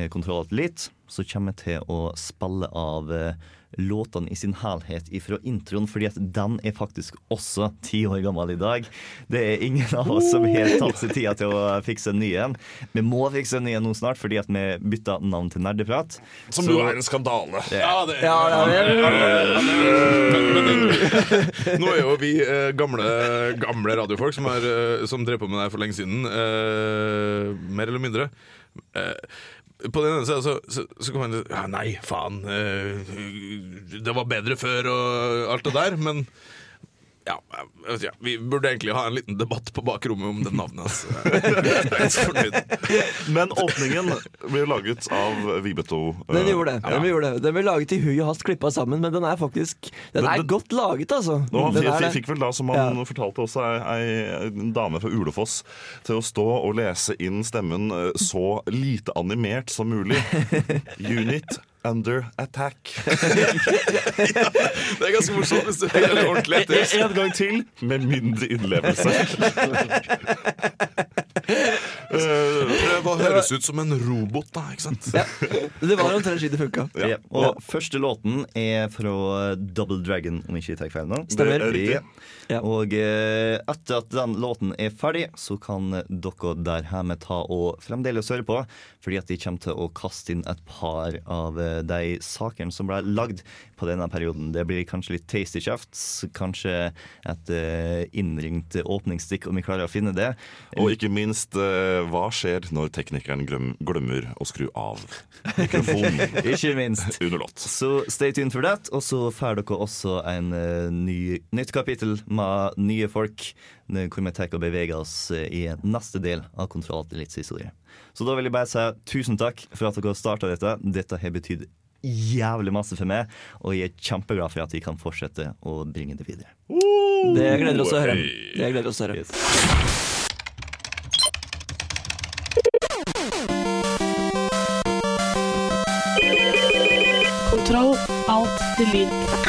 Kontroll Alt Elite, så kommer jeg til å spille av låtene i sin helhet ifra introen, fordi at den er faktisk også ti år gammel i dag. Det er ingen av oss som har tatt seg tida til å fikse en ny en. Vi må fikse en ny en nå snart, fordi at vi bytta navn til Nerdeprat. Som jo er en skandale. Ja. det men nå er jo vi eh, gamle, gamle radiofolk som, har, eh, som drev på med det her for lenge siden. eh, mer eller mindre. På den ene siden så, så, så kan man ja, Nei, faen. eh, det var bedre før og alt det der. Men ja, jeg vet ikke, vi burde egentlig ha en liten debatt på bakrommet om det navnet. Altså. Men åpningen ble laget av Vibeto. eh, Den gjorde det. Ja. Den, gjorde det. den ble laget i hui og hast, klippa sammen, men den er faktisk Den er Den- godt laget, altså. Nå, han Den fikk, er fikk vel da, som han fortalte også, ei, ei en dame fra Ulefoss til å stå og lese inn stemmen eh, så lite animert som mulig. Unit under attack. ja, det er ganske morsomt hvis du hører det ordentlig etter. En gang til, med mindre innlevelse. Prøv å høres ut som en robot, da. ikke sant? Det var omtrent slik det funka. Ja. Og første låten er fra Double Dragon, om ikke jeg tar feil nå. Stemmer. Det er riktig. Ja. Og eh, etter at den låten er ferdig, så kan dere der hjemme ta og fremdeles høre på, fordi at de kommer til å kaste inn et par av eh, de sakene som ble lagd på denne perioden. Det blir kanskje litt tasty kjefts, kanskje et eh, innringt åpningsstikk, om vi klarer å finne det. Og ikke minst, eh, hva skjer når teknikeren glemmer å skru av mikrofonen Ikke minst. under låt? Så stay tuned for that. Og så får dere også en eh, ny, nytt kapittel med nye folk, hvor vi tar og beveger oss i neste del av Kontroll Alt Elites historie. Så da vil jeg bare si tusen takk for at dere starta dette. Dette har betydd jævlig masse for meg, og jeg er kjempeglad for at vi kan fortsette å bringe det videre. Det gleder oss å høre. Det gleder oss å høre. Kontroll, alt, delete.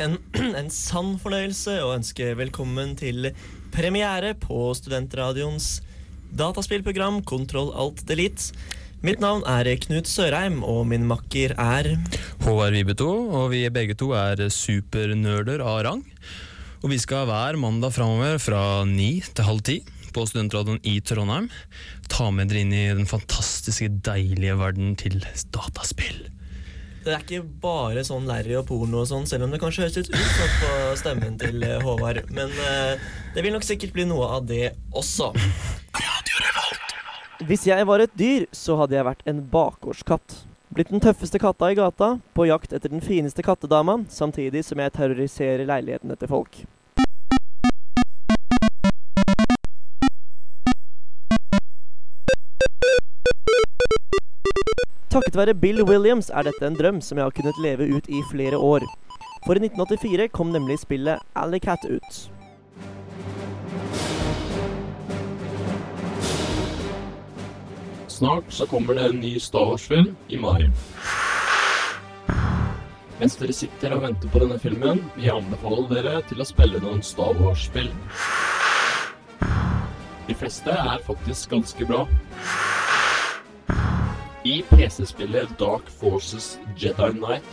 En, en sann fornøyelse å ønske velkommen til premiere på Studentradioens dataspillprogram Kontroll Alt Delete. Mitt navn er Knut Sørheim, og min makker er Håvard Vibeto, og vi begge to er supernerder av rang. Og vi skal hver mandag framover fra ni til halv ti på Studentradioen i Trondheim ta med dere inn i den fantastiske, deilige verden til dataspill. Det er ikke bare sånn Larry og porno og sånn, selv om det kanskje høres litt ut sånn på stemmen til eh, Håvard. Men eh, det vil nok sikkert bli noe av det også. Hvis jeg var et dyr, så hadde jeg vært en bakgårdskatt. Blitt den tøffeste katta i gata, på jakt etter den fineste kattedama, samtidig som jeg terroriserer leilighetene til folk. Takket være Bill Williams er dette en drøm som jeg har kunnet leve ut i flere år. For i 1984 kom nemlig spillet Alley Cat ut. Snart så kommer det en ny Star Wars-film i mai. Mens dere sitter og venter på denne filmen, vil jeg anbefale dere til å spille noen Star Wars-spill. De fleste er faktisk ganske bra. I PC-spillet Dark Forces Jedi Knight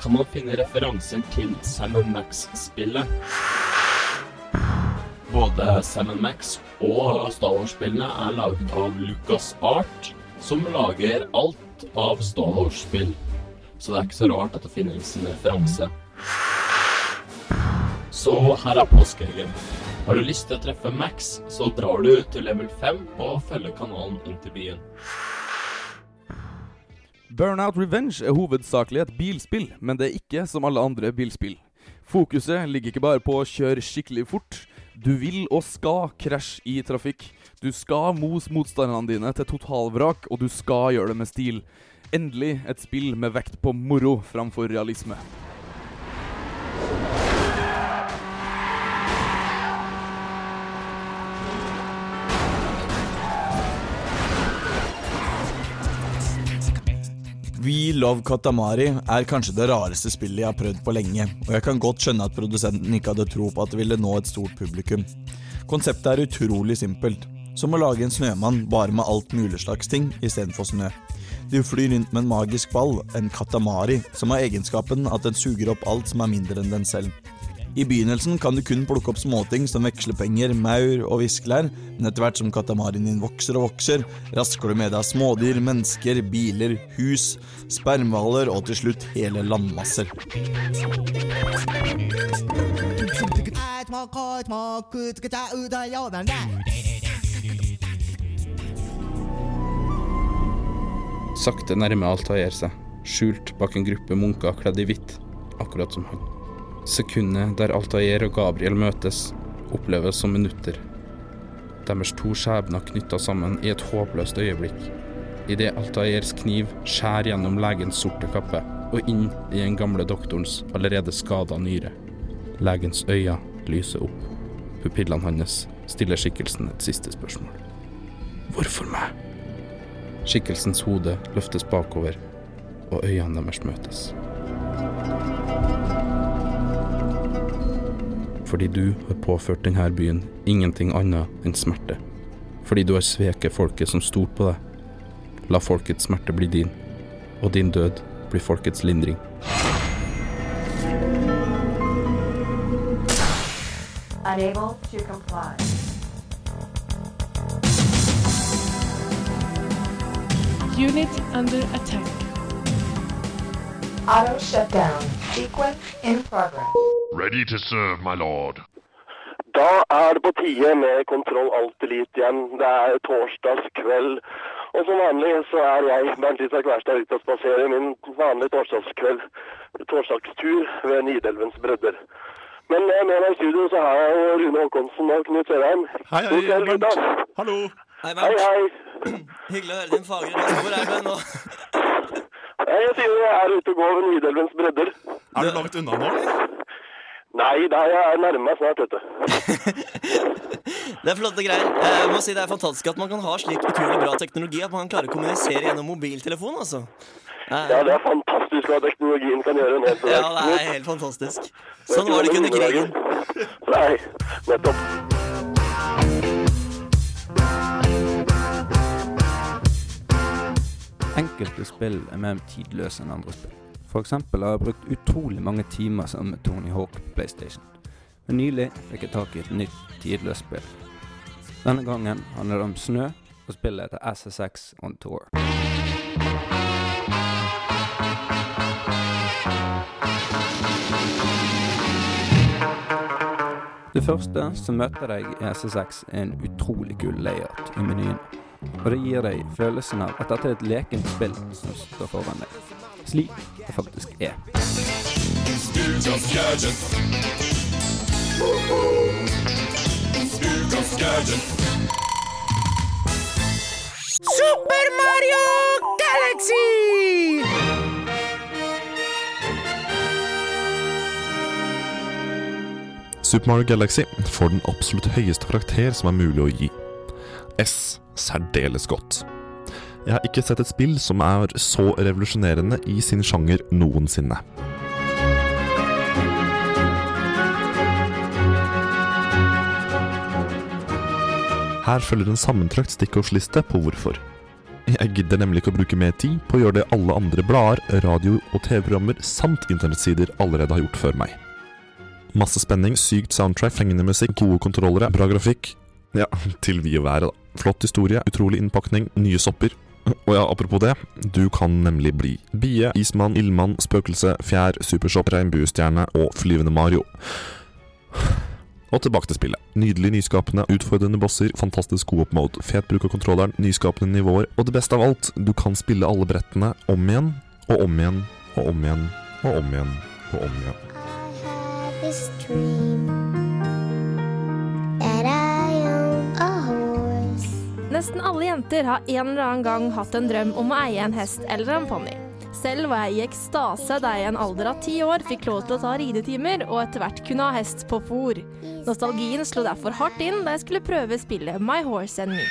kan man finne referanser til Sam Max-spillet. Både Sam Max og Star Wars-spillene er laget av Lucas Art, som lager alt av Star Wars-spill. Så det er ikke så rart at det finnes en referanse. Så her er påskehelgen. Har du lyst til å treffe Max, så drar du til level 5 og følger kanalen inn til byen. Burnout Revenge er hovedsakelig et bilspill, men det er ikke som alle andre bilspill. Fokuset ligger ikke bare på å kjøre skikkelig fort. Du vil og skal krasje i trafikk. Du skal mose motstanderne dine til totalvrak, og du skal gjøre det med stil. Endelig et spill med vekt på moro framfor realisme. Love Katamari er kanskje det rareste spillet jeg har prøvd på lenge, og jeg kan godt skjønne at produsenten ikke hadde tro på at det ville nå et stort publikum. Konseptet er utrolig simpelt, som å lage en snømann bare med alt mulig slags ting istedenfor snø. Du flyr rundt med en magisk ball, en katamari, som har egenskapen at den suger opp alt som er mindre enn den selv. I begynnelsen kan du kun plukke opp småting som vekslepenger, maur og viskelær, men etter hvert som katamarien din vokser og vokser, rasker du med deg smådyr, mennesker, biler, hus, spermhvaler og til slutt hele landmasser. Sakte nærmer Altair seg, skjult bak en gruppe munker kledd i hvitt, akkurat som han. Sekundet der Altair og Gabriel møtes, oppleves som minutter. Deres to skjebner knytta sammen i et håpløst øyeblikk. Idet Altairs kniv skjærer gjennom legens sorte kappe og inn i den gamle doktorens allerede skada nyre. Legens øyne lyser opp. Pupillene hans stiller skikkelsen et siste spørsmål. Hvorfor meg? Skikkelsens hode løftes bakover, og øynene deres møtes. Fordi du har påført denne byen ingenting annet enn smerte. Fordi du har sveket folket som stolte på deg. La folkets smerte bli din, og din død blir folkets lindring. Unable to comply. Unit under attack. Auto shutdown. Sequence in progress. Ready to serve, my lord. Da er det på tide med Kontroll Alt Elite igjen. Det er torsdagskveld. Og som vanlig så er jeg, Bernt Isak Wærstad, ute og spaserer min vanlige torsdagskveld. Torsdagstur ved Nidelvens bredder. Men eh, med meg i studio så har jeg jo Rune Håkonsen og Knut Sørheim. Hei, hei, Bernt. Hallo. Hei, Hei, hei. Hyggelig å høre din fagre røst. Jeg sier jeg er ute og går ved Nidelvens bredder. Er du langt unna nå, eller? Nei, jeg er jeg nærmer meg snart, vet du. Det er flotte greier. Eh, Jeg må si Det er fantastisk at man kan ha slik utrolig bra teknologi at man kan klare å kommunisere gjennom mobiltelefon. altså. Ja, det er fantastisk hva teknologien kan gjøre nå til Ja, det er helt fantastisk. Sånn var det ikke under krigen. Nei, nettopp. Enkelte spill er mer tidløse enn andre spill. Eksempel har jeg brukt utrolig mange timer sammen med Tony Hawk på PlayStation. Men nylig fikk jeg tak i et nytt tidløst spill. Denne gangen handler det om snø, og spillet heter SSX On Tour. Det første som møter deg i SSX er en utrolig kul layout i menyen. Og det gir deg følelsen av at dette er et lekent spill som står foran deg. Slik det faktisk er. Super Mario Galaxy! Super Mario Galaxy får den absolutt høyeste karakter som er mulig å gi. S. Særdeles godt. Jeg har ikke sett et spill som er så revolusjonerende i sin sjanger noensinne. Her følger en sammentrakt stikkordsliste på hvorfor. Jeg gidder nemlig ikke å bruke mer tid på å gjøre det alle andre blader, radio- og TV-programmer samt internettsider allerede har gjort før meg. Masse spenning, sykt soundtrack, fengende musikk, gode kontrollere, bra grafikk. Ja, til vi og været, da. Flott historie, utrolig innpakning, nye sopper. Og ja, apropos det, du kan nemlig bli bie, ismann, ildmann, spøkelse, fjær, supersopp, regnbuestjerne og flyvende Mario. Og tilbake til spillet. Nydelig nyskapende, utfordrende bosser, fantastisk god mode, fet bruk av kontrolleren, nyskapende nivåer, og det beste av alt, du kan spille alle brettene om igjen, og om igjen, og om igjen, og om igjen, og om igjen. this dream Nesten alle jenter har en eller annen gang hatt en drøm om å eie en hest eller en ponni. Selv var jeg i ekstase da jeg i en alder av ti år fikk lov til å ta ridetimer og etter hvert kunne ha hest på fôr. Nostalgien slo derfor hardt inn da jeg skulle prøve spillet My Horse and Me.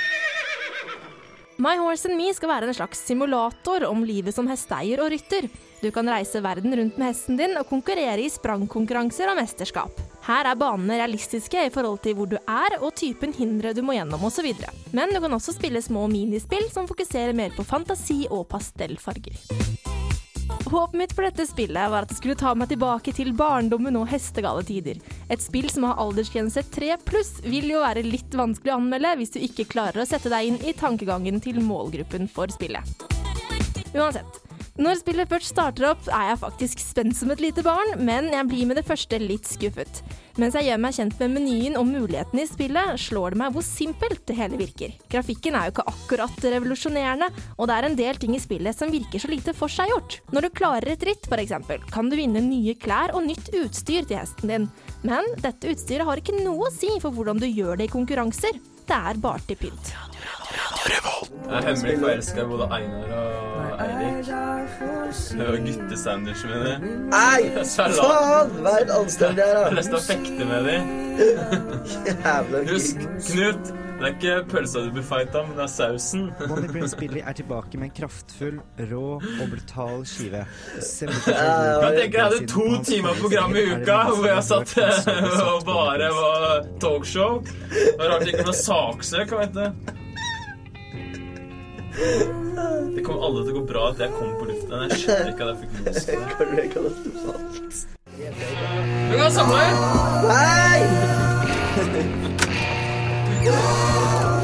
My Horse and Me skal være en slags simulator om livet som hesteeier og rytter. Du kan reise verden rundt med hesten din og konkurrere i sprangkonkurranser og mesterskap. Her er banene realistiske i forhold til hvor du er og typen hindre du må gjennom osv. Men du kan også spille små minispill som fokuserer mer på fantasi og pastellfarger. Håpet mitt for dette spillet var at det skulle ta meg tilbake til barndommen og hestegale tider. Et spill som har aldersgrense 3 pluss vil jo være litt vanskelig å anmelde hvis du ikke klarer å sette deg inn i tankegangen til målgruppen for spillet. Uansett. Når spillet først starter opp, er jeg faktisk spent som et lite barn, men jeg blir med det første litt skuffet. Mens jeg gjør meg kjent med menyen og mulighetene i spillet, slår det meg hvor simpelt det hele virker. Grafikken er jo ikke akkurat revolusjonerende, og det er en del ting i spillet som virker så lite forseggjort. Når du klarer et ritt, f.eks., kan du vinne nye klær og nytt utstyr til hesten din. Men dette utstyret har ikke noe å si for hvordan du gjør det i konkurranser. Det er bare til pynt. Jeg er hemmelig forelska i både Einar og Eirik. Det var guttesandwichen min. Nei, faen! Vær anstendig her, Jeg har lyst til å fekte med dem. Husk, Knut, det er ikke pølsa du blir fighta, men det er sausen. Money Prince Billy er tilbake med en kraftfull, rå og brutal skive. Jeg tenker jeg hadde to timer program i uka hvor jeg satt og bare var talkshow. Det var rart det ikke var saksøk, vet du. Det kommer alle til å gå bra at jeg kom på luften. Jeg skjønner ikke at jeg fikk det. Du kan samle! Nei! Senhor.